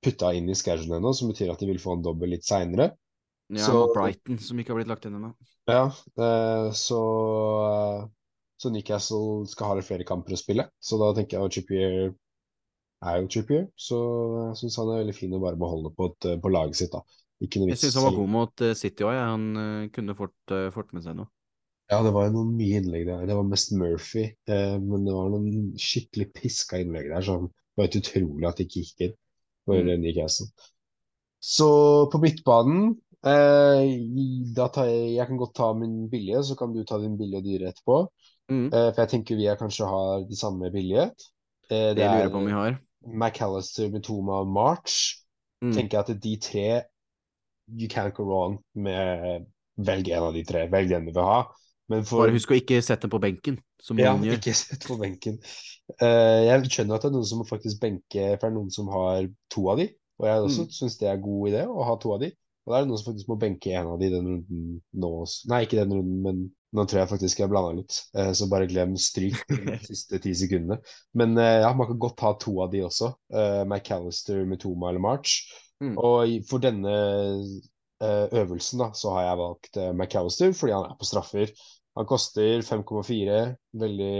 putta inn i schedulen ennå, som betyr at de vil få en dobbel litt seinere. Ja, Så- mot Brighton, som ikke har blitt lagt inn ennå. Ja, så, så Newcastle skal ha litt flere kamper å spille. Så da tenker jeg at Trippier er jo Trippier. Så jeg syns han er veldig fin å bare beholde på, et, på laget sitt. da. Jeg syns han var god mot City òg, han eh, kunne fort, fort med seg noe. Ja, det var noen mye innlegg der. Det var mest Murphy, eh, men det var noen skikkelig piska innlegg der. som det var helt utrolig at det ikke gikk inn for Mm. Newcastle. Så på midtbanen Eh, jeg, jeg kan godt ta min billige, så kan du ta din billige og dyre etterpå. Mm. Eh, for jeg tenker vi kanskje har de samme billige. Eh, Det lurer jeg på om vi har. McAllister, Mitoma og March. Mm. Tenker jeg at de tre You can't go wrong med Velg en av de tre. Velg den du vil ha. Men for Bare husk å ikke sette den på benken, som Ja, noen gjør. ikke sette på benken. Uh, jeg skjønner at det er noen som faktisk benke, for det er noen som har to av de. Og jeg også Mm. syns det er god idé å ha to av de. Og da er det noen som faktisk må benke en av de den runden nå også. Nei, ikke den runden, men nå tror jeg faktisk jeg blanda litt. Uh, så bare glem stryk de siste ti sekundene. Men uh, ja, man kan godt ha to av de også. McAllister, Mitoma eller March. Mm. Og for denne øvelsen da, så har jeg valgt McAllister fordi han er på straffer. Han koster 5,4, veldig,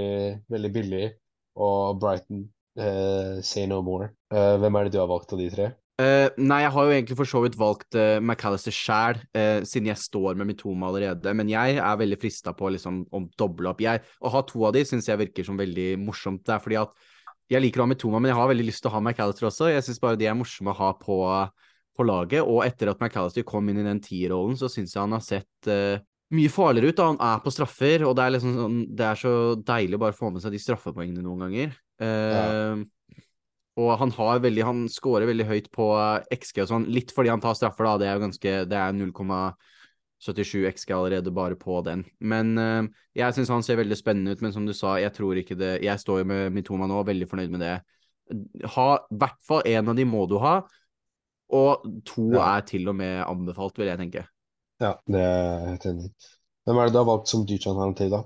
veldig billig. Og Brighton, eh, say no more. Eh, hvem er det du har valgt av de tre? Uh, nei, jeg har jo egentlig for så vidt valgt uh, McAllister sjæl, uh, siden jeg står med Mitoma allerede. Men jeg er veldig frista på liksom, å doble opp. Jeg, å ha to av de syns jeg virker som veldig morsomt. Det er fordi at jeg liker å ha Mitoma, men jeg har veldig lyst til å ha McAllister også. Jeg syns bare de er morsomme å ha på, på laget. Og etter at McAllister kom inn i den tierrollen, så syns jeg han har sett eh, mye farligere ut. da Han er på straffer, og det er, liksom sånn, det er så deilig å bare få med seg de straffepoengene noen ganger. Eh, Og han har veldig, han scorer veldig høyt på eh, XG og sånn, litt fordi han tar straffer, da. Det er jo ganske Det er 0,77 XG allerede bare på den. Men uh, jeg syns han ser veldig spennende ut, men som du sa, jeg tror ikke det Jeg står jo med Mitoma nå, veldig fornøyd med det. Ha i hvert fall én av de må du ha, og to Ja. er til og med anbefalt, vil jeg tenke. Ja, det er jeg helt enig i. Hvem er det du har valgt som dyrt alternativ, da?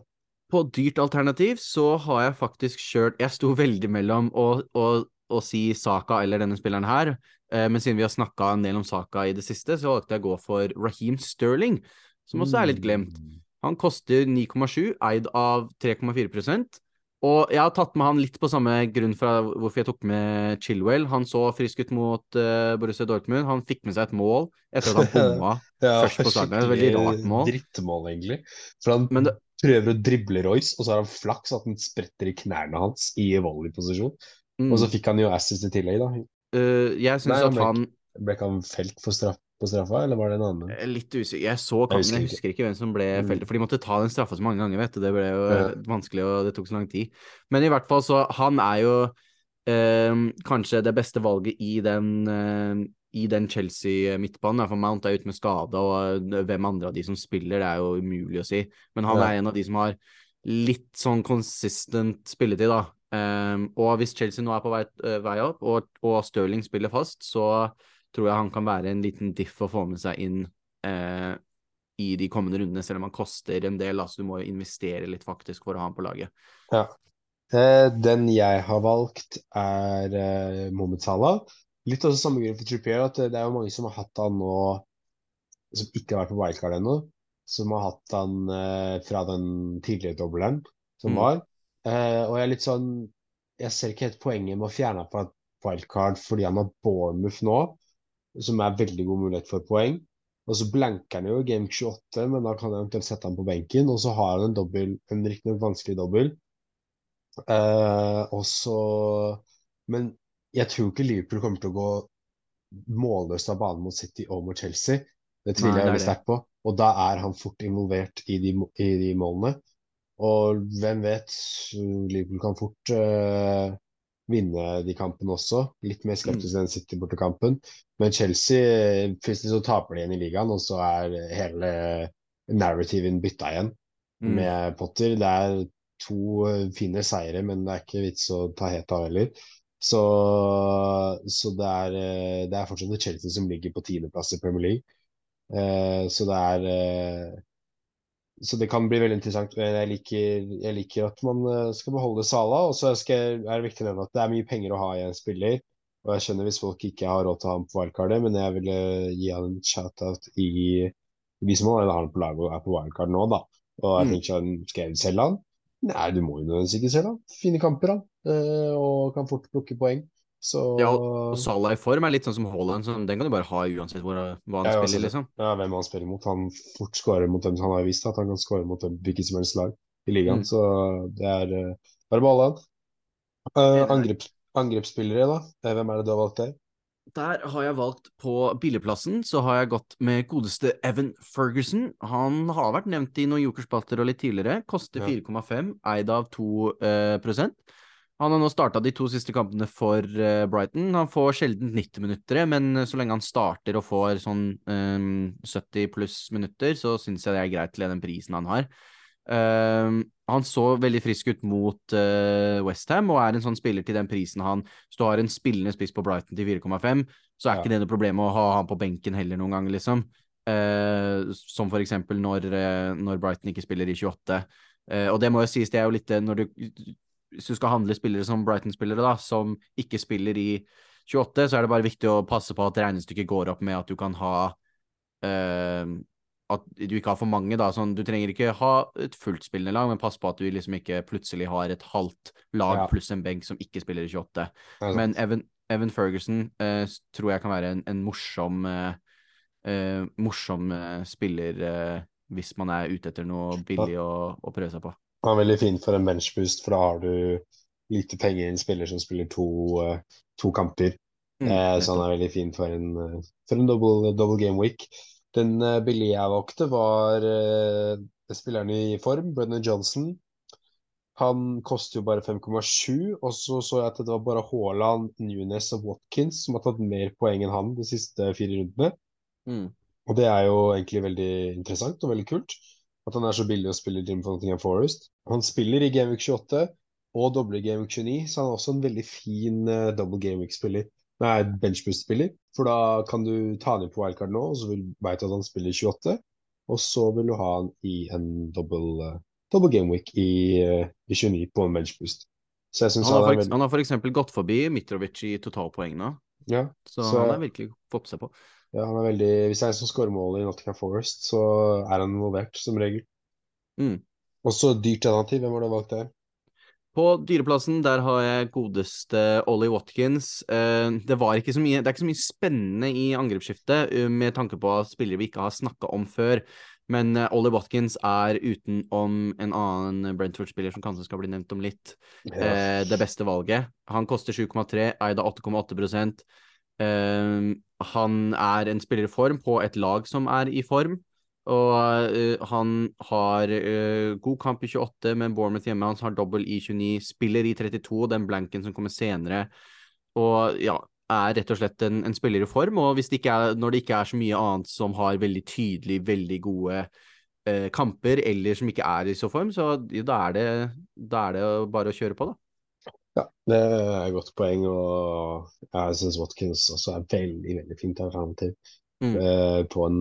På dyrt alternativ så har jeg faktisk kjørt Jeg sto veldig mellom å, å, å si Saka eller denne spilleren her, eh, men siden vi har snakka en del om Saka i det siste, så valgte jeg å gå for Raheem Sterling, som også er litt glemt. Mm. Han koster 9,7, eid av 3,4 og jeg har tatt med han litt på samme grunn fra hvorfor jeg tok med Chilwell. Han så frisk ut mot uh, Borussia Dortmund. Han fikk med seg et mål etter at han bomma Ja, først på starten. Et veldig rart mål. drittmål, egentlig. For han det- prøver å drible Royce, og så har han flaks at den spretter i knærne hans i volleyposisjon. Mm. Og så fikk han jo assist i tillegg, da. Uh, jeg syns at han Ble ikke han felt for straff, på straffa, eller var det en annen? Jeg Litt usikker. Jeg så kampen, husker jeg husker ikke hvem som ble Mm. felt. For de måtte ta den straffa så mange ganger, vet du. Det ble jo Ja. eh, vanskelig, og det tok så lang tid. Men i hvert fall så Han er jo eh, kanskje det beste valget i den eh, i den Chelsea-midtbanen. For Mount er ute med skade, og eh, hvem andre av de som spiller, det er jo umulig å si. Men han er en av de som har litt sånn consistent spilletid, da. Um, og hvis Chelsea nå er på vei, vei opp, og, og Stirling spiller fast, så tror jeg han kan være en liten diff å få med seg inn eh, i de kommende rundene, selv om han koster en del. Altså, du må jo investere litt faktisk for å ha han på laget. Ja. Eh, den jeg har valgt, er eh, Mohammed Salah. Litt også samme grunn for Trippier, at det er jo mange som har hatt han nå som ikke har vært på wildcard ennå, som har hatt han eh, fra den tidligere dobbelen som Mm. var. Eh, og jeg er litt sånn Jeg ser ikke helt poenget med å fjerne han fra et wildcard fordi han har Bournemouth nå, som er veldig god mulighet for poeng. Og så blanker han jo i Game 28, men da kan jeg eventuelt sette han på benken. Og så har han en dobbel, en riktignok vanskelig dobbel. Eh, og så Men jeg tror ikke Liverpool kommer til å gå målløst av banen mot City og mot Chelsea. Det tviler Nei, jeg veldig sterkt på. Og da er han fort involvert i de, i de målene. Og hvem vet, Liverpool kan fort eh, vinne de kampene også. Litt mer skeptisk enn City bortekampen. Men Chelsea, plutselig så taper de igjen i ligaen, og så er hele narrativen bytta igjen Mm. med Potter. Det er to fine seire, men det er ikke vits å ta helt av heller. Så, så det er, det er fortsatt Chelsea som ligger på tiendeplass i Premier League. Eh, så det er eh, Så det kan bli veldig interessant. Jeg liker, jeg liker at man eh, skal beholde Sala. Og så er det viktig å nevne at det er mye penger å ha i en spiller. Og jeg skjønner hvis folk ikke har råd til å ha ham på wildcardet, men jeg ville gi han en shout-out i Hvis man har han på laget og er på wildcard nå, da. Og jeg Mm. tenker sånn, skal jeg selge han? Nei, du må jo nødvendigvis ikke selge han. Fine kamper, han. Eh, og kan fort plukke poeng. Så Ja, Og Salah i form er litt sånn som Haaland, så den kan du bare ha uansett hvor, hva han Ja, spiller, liksom. Ja, hvem han spiller mot. Han fort skårer mot dem. Han har jo visst at han kan skåre mot dem, hvilket som helst lag i ligaen. Mm. Så det er uh, bare beholde han. Uh, Enig. angrep, angrepsspillere, da? Eh, Hvem er det du har valgt der? Der har jeg valgt på billigplassen, så har jeg gått med godeste Evan Ferguson. Han har vært nevnt i noen jokerspalter og litt tidligere. Koster Ja. 4,5, eid av 2 eh, prosent. Han har nå starta de to siste kampene for eh, Brighton. Han får sjelden 90 minutter, men så lenge han starter og får sånn um, 70 pluss minutter, så syns jeg det er greit til den prisen han har. Um, han så veldig frisk ut mot uh, Westham og er en sånn spiller til den prisen han Hvis du har en spillende spiss på Brighton til 4,5, så er Ja. ikke det noe problem å ha han på benken heller noen ganger, liksom. Uh, som for eksempel når, eh, når Brighton ikke spiller i 28. Uh, og det må jo sies, det er jo litt når du Hvis du skal handle spillere som Brighton-spillere, da, som ikke spiller i 28, så er det bare viktig å passe på at regnestykket går opp med at du kan ha eh, At du ikke har for mange, da. Sånn, du trenger ikke ha et fullt spillende lag, men pass på at du liksom ikke plutselig har et halvt lag Ja. pluss en benk som ikke spiller i 28. Det er sant. Men Evan, Evan Ferguson eh, tror jeg kan være en, en morsom eh, morsom spiller hvis man er ute etter noe billig å, å prøve seg på. Han er veldig fin for en benchboost, for da har du lite penger i en spiller som spiller to, eh, to kamper. Mm, Eh, så han er veldig fin for en, eh, for en double, double game week. Den uh, billige jeg valgte, var uh, spilleren i form, Brennan Johnson. Han koster jo bare 5,7, og så så jeg at det var bare Haaland, Nunes og Watkins som har tatt mer poeng enn han de siste fire rundene. Mm. Og det er jo egentlig veldig interessant og veldig kult. At han er så billig å spille i Jim Fontingham Forest. Han spiller i Gameweek 28 og doble Gameweek 29, så han er også en veldig fin uh, double Gameweek-spiller. Nei, benchboost-spiller. For da kan du ta han inn på wildcard nå, og så vil du at han spiller i 28. Og så vil du ha han i en double, uh, double Gameweek i, uh, i 29 på en benchboost. Så jeg Han, har han for, veldig han har for eksempel gått forbi Mitrovic i totalpoeng nå, ja, så, Så- han har virkelig fått seg på. Ja, han er veldig Hvis det er en som skårer mål i Nottingham Forest, så er han involvert, som regel. Mm. Og så dyrt alternativ. Hvem har du valgt der? På dyreplassen der har jeg godeste Ollie Watkins. Eh, det, var ikke så mye, det er ikke så mye spennende i angrepsskiftet eh, med tanke på spillere vi ikke har snakka om før. Men eh, Ollie Watkins er utenom en annen Brentford-spiller som kanskje skal bli nevnt om litt, ja. det beste valget. Han koster 7,3, eid av 8,8 eh, Han er en spiller i form på et lag som er i form. Og eh, han har eh, god kamp i 28, men Bournemouth hjemme Han har dobbel i 29, spiller i 32, den blanken som kommer senere. Og ja, er rett og slett en, en spiller i form. Og det er, når det ikke er så mye annet som har veldig tydelig, veldig gode eh, kamper, eller som ikke er i så form, så ja, da, er det, da er det bare å kjøre på, da. Ja, det er et godt poeng, og jeg syns Watkins også er veldig, veldig fint alternativ Mm. eh, på en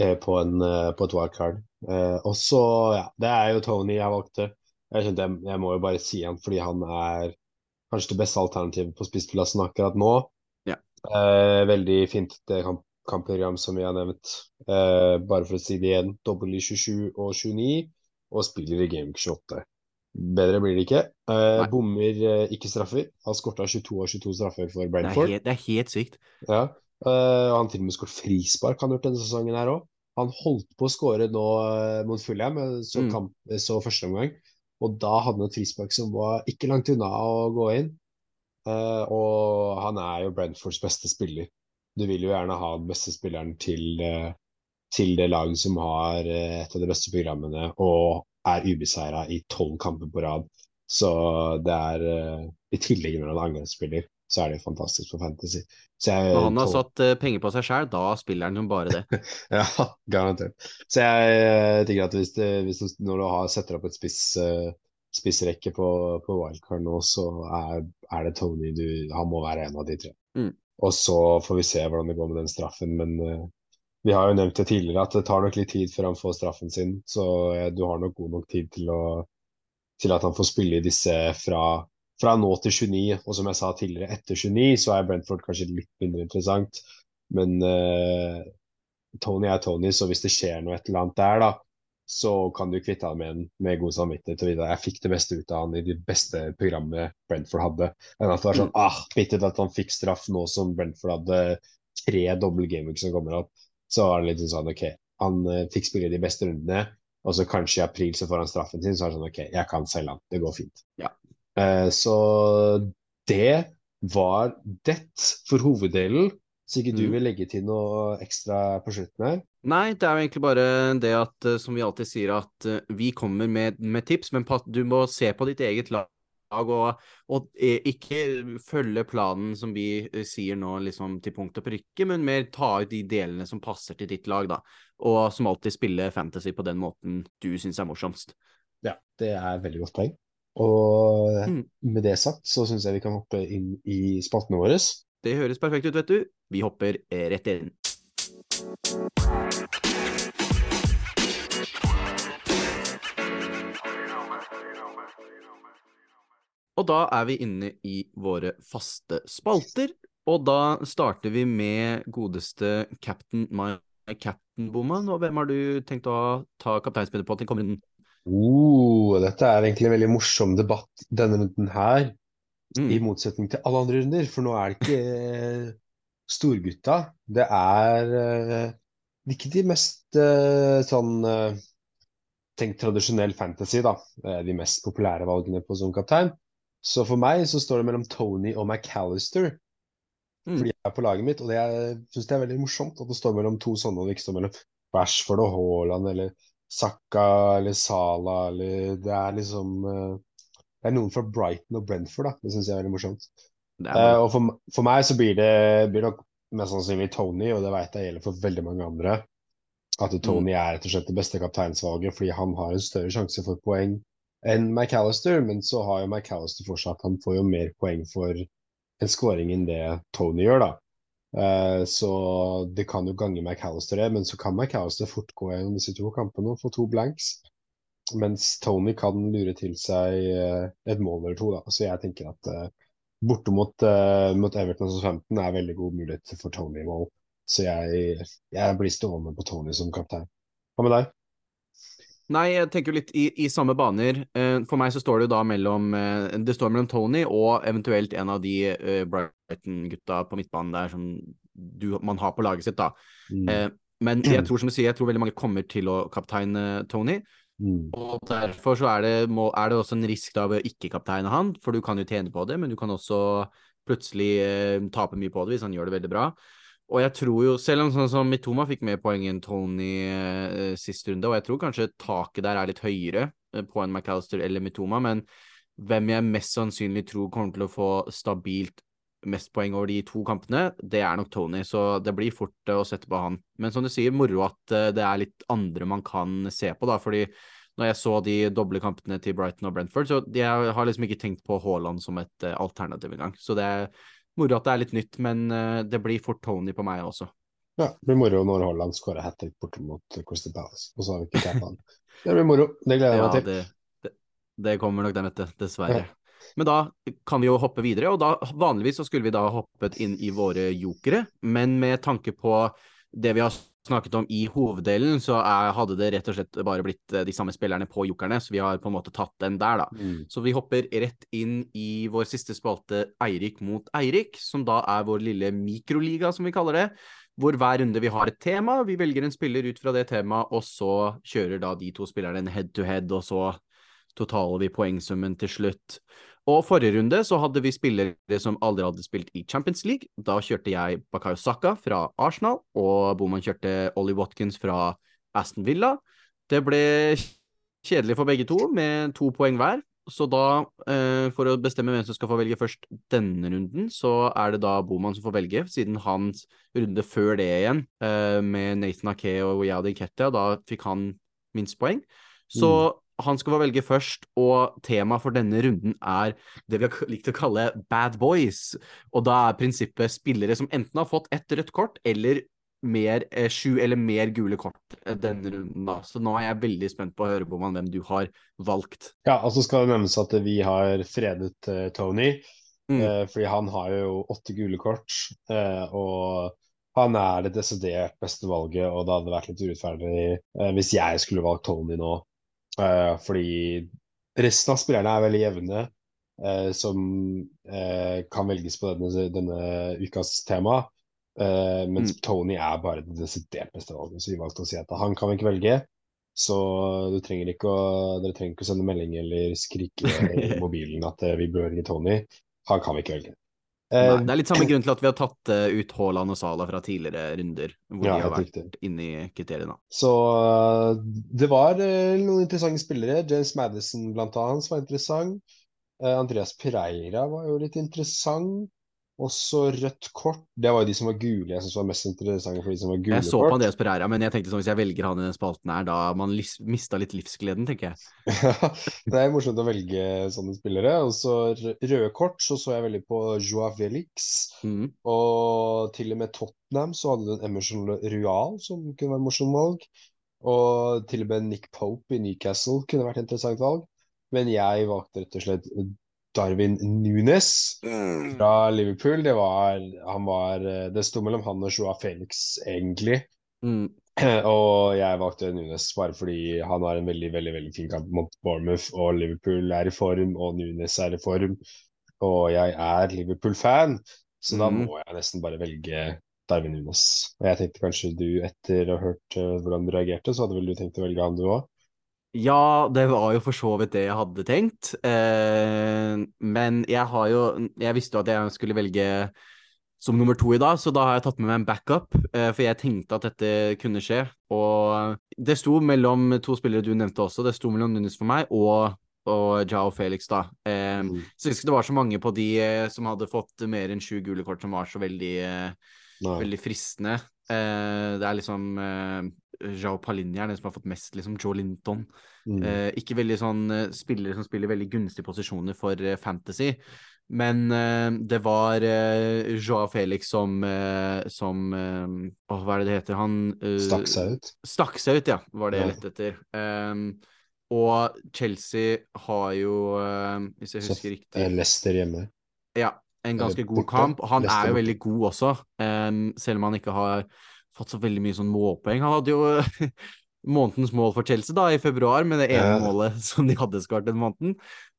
eh, på, en, eh, på et wildcard. Eh, og så, ja, det er jo Tony jeg valgte. Jeg jeg, jeg må jo bare si han fordi han er kanskje det beste alternativet på spissplassen akkurat nå. Ja. Eh, veldig fint det kamp kampprogram som vi har nevnt. Eh, bare for å si det igjen, dobbel i 27 og 29, og spiller i Game 28. Bedre blir det ikke. Eh, bommer eh, ikke straffer. Han skårta 22 og 22 straffer for Det Brentford. helt, det er helt sykt. Ja. eh, og han til og med skåret frispark han har gjort denne sesongen her òg. Han holdt på å skåre nå mot Fulham, så, Mm. kamp, så første omgang. Og da hadde han et frispark som var ikke langt unna å gå inn. Eh, og han er jo Brentfords beste spiller. Du vil jo gjerne ha den beste spilleren til, til det laget som har et av de beste programmene og er ubeseira i tolv kamper på rad. Så det er eh, I tillegg når han er angrepsspiller, så er det fantastisk for Fantasy. Så jeg, Når han har satt eh, penger på seg sjøl, da spiller han jo bare det. ja, garantert. Så jeg eh, tenker at hvis, det, hvis du, når du har, setter opp et spiss, spissrekke på, på wildcard nå, så er, er det Tony du Han må være en av de tre. Mm. Og så får vi se hvordan det går med den straffen, men vi har jo nevnt det tidligere at det tar nok litt tid før han får straffen sin, så eh, du har nok god nok tid til, å, til at han får spille i disse fra, fra nå til 29. Og som jeg sa tidligere, etter 29 så er Brentford kanskje litt mindre interessant, men uh, Tony er Tony, så hvis det skjer noe et eller annet der, da, så kan du kvitte deg med en med god samvittighet og vite at jeg fikk det beste ut av han i det beste programmet Brentford hadde. Enn at det var sånn ah, bittert at han fikk straff nå som Brentford hadde tre doble gameweeks som kommer opp. Så var det litt sånn OK, han eh, fikk spille de beste rundene, og så kanskje i april så får han straffen sin, så er det sånn OK, jeg kan selge han, det går fint. Ja. Uh, så det var det for hoveddelen. Så ikke du Mhm. vil legge til noe ekstra på slutten her? Nei, det er jo egentlig bare det at, eh, som vi alltid sier, at vi kommer med, med tips, men du må se på ditt eget lag og, og eh, ikke følge planen som vi eh, sier nå, liksom til punkt og prikke, men mer ta ut de delene som passer til ditt lag, da. Og som alltid spille fantasy på den måten du syns er morsomst. Ja, det er veldig godt poeng. Og Mm. med det sagt så syns jeg vi kan hoppe inn i spaltene våre. Det høres perfekt ut, vet du. Vi hopper eh, rett inn. Og da er vi inne i våre faste spalter. Og da starter vi med godeste Captain My Captain Boman. Og hvem har du tenkt å ta kapteinspillet på til kommer inn? Oh, dette er egentlig en veldig morsom debatt denne runden her, Mm. i motsetning til alle andre runder. For nå er det ikke eh, storgutta. Det er uh, ikke de mest uh, sånn uh, Tenk tradisjonell fantasy, da. De mest populære valgene på som kaptein. Så for meg så står det mellom Tony og McAllister. Mm. Fordi jeg er på laget mitt, og det syns jeg er veldig morsomt at det står mellom to sånne, og det ikke står mellom Rashford og Haaland eller Saka eller Sala eller Det er liksom eh, Det er noen fra Brighton og Brentford, da. Det syns jeg er veldig morsomt. Er Eh, og for, for meg så blir det blir nok mest sannsynlig Tony, og det vet jeg gjelder for veldig mange andre. At Tony er rett og slett det beste kapteinsvalget fordi han har en større sjanse for poeng enn McAllister, men så har jo McAllister fortsatt Han får jo mer poeng for en scoring enn det Tony gjør, da. Eh, så det kan jo gange McAllister det, men så kan McAllister fort gå gjennom disse to kampene og få to blanks. Mens Tony kan lure til seg eh, et mål eller to, da. Så jeg tenker at eh, borte mot, mot Everton og Southampton er veldig god mulighet for Tony i mål. Så jeg, jeg blir stående på Tony som kaptein. Hva med deg? Nei, jeg tenker jo litt i, i samme baner. Eh, For meg så står det jo da mellom eh, Det står mellom Tony og eventuelt en av de eh, Brighton-gutta på midtbanen der som du, man har på laget sitt, da. Mm. Men jeg tror som du sier, jeg tror veldig mange kommer til å kapteine Tony. Mm. Og derfor så er det, må, er det også en risk da ved å ikke kapteine han, for du kan jo tjene på det, men du kan også plutselig eh, tape mye på det hvis han gjør det veldig bra. Og jeg tror jo, selv om sånn som Mitoma fikk mer poeng enn Tony eh, sist runde, og jeg tror kanskje taket der er litt høyere eh, på en McAllister eller Mitoma, men hvem jeg mest sannsynlig tror kommer til å få stabilt mest poeng over de to kampene, det er nok Tony, så det blir fort eh, å sette på han. Men som du sier, moro at eh, det er litt andre man kan se på, da, fordi når jeg så de doble kampene til Brighton og Brentford, så jeg har liksom ikke tenkt på Haaland som et alternativ engang. Så det er moro at det er litt nytt, men eh, det blir fort Tony på meg også. Ja, det blir moro når Haaland skårer hat trick borte mot Crystal Palace. Og så har vi ikke tatt han. Det blir moro. Det gleder jeg Ja, meg til. det, det, det kommer nok den, vet Dessverre. Dessverre. Men da kan vi jo hoppe videre, og da vanligvis så skulle vi da hoppet inn i våre jokere, men med tanke på det vi har snakket om i hoveddelen, så er, hadde det rett og slett bare blitt eh, de samme spillerne på jokerne, så vi har på en måte tatt den der, da. Mm. Så vi hopper rett inn i vår siste spalte Eirik mot Eirik, som da er vår lille mikroliga, som vi kaller det. Hvor hver runde vi har et tema, vi velger en spiller ut fra det temaet, og så kjører da de to spillerne en head to head, og så totaler vi poengsummen til slutt. Og forrige runde så hadde vi spillere som aldri hadde spilt i Champions League. Da kjørte jeg Bakayo Saka fra Arsenal, og Boman kjørte Ollie Watkins fra Aston Villa. Det ble kjedelig for begge to, med to poeng hver. Så da, eh, for å bestemme hvem som skal få velge først denne runden, så er det da Boman som får velge, siden hans runde før det igjen, eh, med Nathan Ake og Yadi og da fikk han minst poeng. Så han skal få velge først, og temaet for denne runden er det vi har likt å kalle bad boys. Og da er prinsippet spillere som enten har fått ett rødt kort, eller mer, eh, sju eller mer gule kort eh, denne runden. da. Så nå er jeg veldig spent på å høre på man, hvem du har valgt. Ja, og så skal det nevnes at vi har fredet eh, Tony, Mm. eh, fordi han har jo åtte gule kort. eh, og han er det desidert beste valget, og det hadde vært litt urettferdig hvis jeg skulle valgt Tony nå. Eh, fordi resten av spillerne er veldig jevne, uh, som uh, kan velges på denne, denne ukas tema. Mens Tony er bare det desidert beste valget, så vi valgte å si at han kan vi ikke velge. Så du trenger ikke å, dere trenger ikke å sende melding eller skrike i mobilen at vi bør velge Tony. Han kan vi ikke velge. Eh, Nei, det er litt samme grunn til at vi har tatt eh, ut Haaland og Sala fra tidligere runder, hvor Ja, de har vært riktig. inne i kriteriene. Så eh, det var eh, noen interessante spillere. James Madison blant annet var interessant. Eh, Andreas Pereira var jo litt interessant. Også rødt kort. Det var jo de som var gule. Jeg synes var mest interessante for de som var gule Jeg så på. Andreas Pereira, men jeg tenkte sånn, hvis jeg velger han i den spalten her, da man mista litt livsgleden, tenker jeg. Det er morsomt å velge sånne spillere. Og så røde kort så så jeg veldig på Joao Felix. Mm. Og til og med Tottenham så hadde du en Emerson Rual som kunne være morsomt valg. Og til og med Nick Pope i Newcastle kunne vært et interessant valg. Men jeg valgte rett og slett Darwin Nunes fra Liverpool. Det var, han var, det sto mellom han og Joa Felix, egentlig. Mm. Og jeg valgte Nunes bare fordi han har en veldig veldig, veldig fin kamp mot Bournemouth, og Liverpool er i form, og Nunes er i form. Og jeg er Liverpool-fan, så da Mhm. må jeg nesten bare velge Darwin Nunes. Og jeg tenkte kanskje du, etter å ha hørt eh, hvordan du reagerte, så hadde vel du tenkt å velge han du òg? Ja, det var jo for så vidt det jeg hadde tenkt. Eh, men jeg har jo Jeg visste jo at jeg skulle velge som nummer to i dag, så da har jeg tatt med meg en backup. Eh, for jeg tenkte at dette kunne skje. Og det sto mellom to spillere du nevnte også. Det sto mellom Nunes for meg og, og Jao Felix, da. Eh, Mm. så ikke det var så mange på de eh, som hadde fått mer enn sju gule kort, som var så veldig eh, Nei. veldig fristende. Eh, det er liksom eh, Jao Palinja er den som har fått mest, liksom. Joe Linton. Mm. Eh, ikke veldig sånn eh, spillere som spiller veldig gunstige posisjoner for eh, fantasy. Men eh, det var eh, Joao Felix som, som Åh, hva er det det heter? Han Stakk seg ut. Stakk seg ut, ja, var det jeg lette etter. Og Chelsea har jo, hvis jeg husker riktig Leicester hjemme. ja, en ganske god kamp. Han er jo veldig god også, um, selv om han ikke har fått så veldig mye sånn målpoeng. Han hadde jo månedens mål for Chelsea da, i februar, med det ene målet som de hadde skåret den måneden.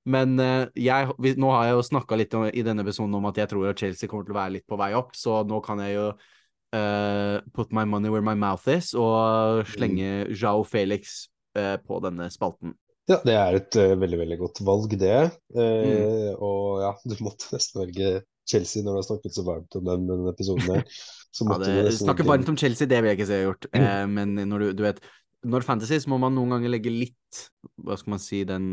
Men uh, jeg, vi- nå har jeg jo snakka litt om, i denne episoden om at jeg tror at Chelsea kommer til å være litt på vei opp, så nå kan jeg jo uh, put my money where my mouth is, og slenge Jao Felix uh, på denne spalten. Ja, det er et uh, veldig, veldig godt valg, det. Eh, Og ja, du måtte nesten velge Chelsea når du har snakket så varmt om den, denne episoden her. Ja, det, du snakke varmt om Chelsea, det vil jeg ikke si jeg har gjort. Eh, men når du, du vet Når fantasy, så må man noen ganger legge litt Hva skal man si Den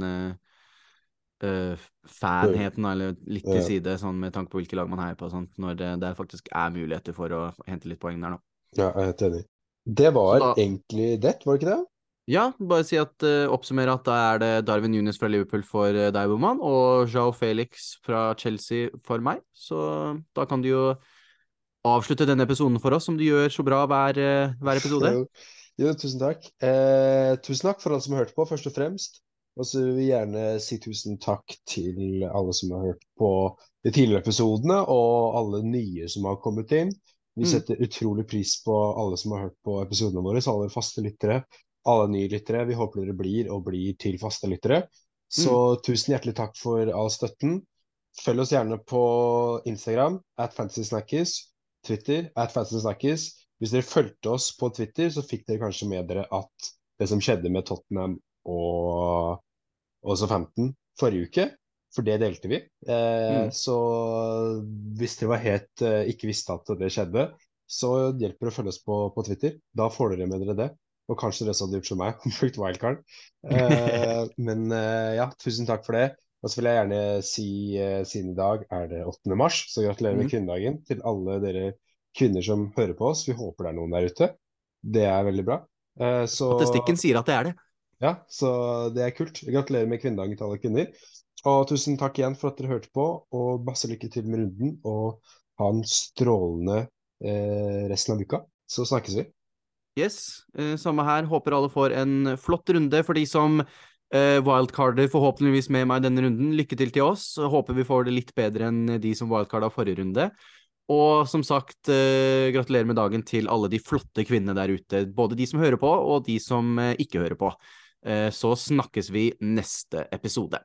fanheten, eller litt til side, sånn med tanke på hvilke lag man heier på sånt, når det, det faktisk er muligheter for å hente litt poeng der, nå. Ja, jeg er helt enig. Det var da- egentlig det, var det ikke det? Ja, bare si at uh, oppsummere at da er det Darwin Nunes fra Liverpool for uh, deg, Boman, og Jao Felix fra Chelsea for meg. Så da kan du jo avslutte denne episoden for oss, som du gjør så bra hver, uh, hver episode. Jo, tusen takk. Eh, tusen takk for alle som har hørt på, først og fremst. Og så vil vi gjerne si tusen takk til alle som har hørt på de tidligere episodene, og alle nye som har kommet inn. Vi Mm. setter utrolig pris på alle som har hørt på episodene våre, alle faste lyttere, alle nye lyttere. Vi håper dere blir og blir til faste lyttere. Så tusen hjertelig takk for all støtten. Følg oss gjerne på Instagram, at fantasysnackis, Twitter, at fantasysnackis. Hvis dere fulgte oss på Twitter, så fikk dere kanskje med dere at det som skjedde med Tottenham og også 15 forrige uke, for det delte vi. Eh, Mm. Så hvis dere var helt eh, ikke visste at det skjedde, så hjelper det å følge oss på, på Twitter. Da får dere med dere det. Og kanskje dere også hadde gjort som meg, brukt wildcard. Eh, men eh, ja, tusen takk for det. Og så vil jeg gjerne si, eh, siden i dag er det 8. mars, så gratulerer med mm. kvinnedagen til alle dere kvinner som hører på oss. Vi håper det er noen der ute. Det er veldig bra. Eh, så Statistikken sier at det er det. ja, så det er kult. Gratulerer med kvinnedagen til alle kvinner. Og tusen takk igjen for at dere hørte på, og masse lykke til med runden. Og ha en strålende eh, resten av uka. Så snakkes vi. Yes, eh, samme her. Håper alle får en flott runde. For de som uh, wildcarder forhåpentligvis med meg denne runden, lykke til til oss. Håper vi får det litt bedre enn de som wildcarda forrige runde. Og som sagt, uh, gratulerer med dagen til alle de flotte kvinnene der ute. Både de som hører på, og de som uh, ikke hører på. Så snakkes vi neste episode.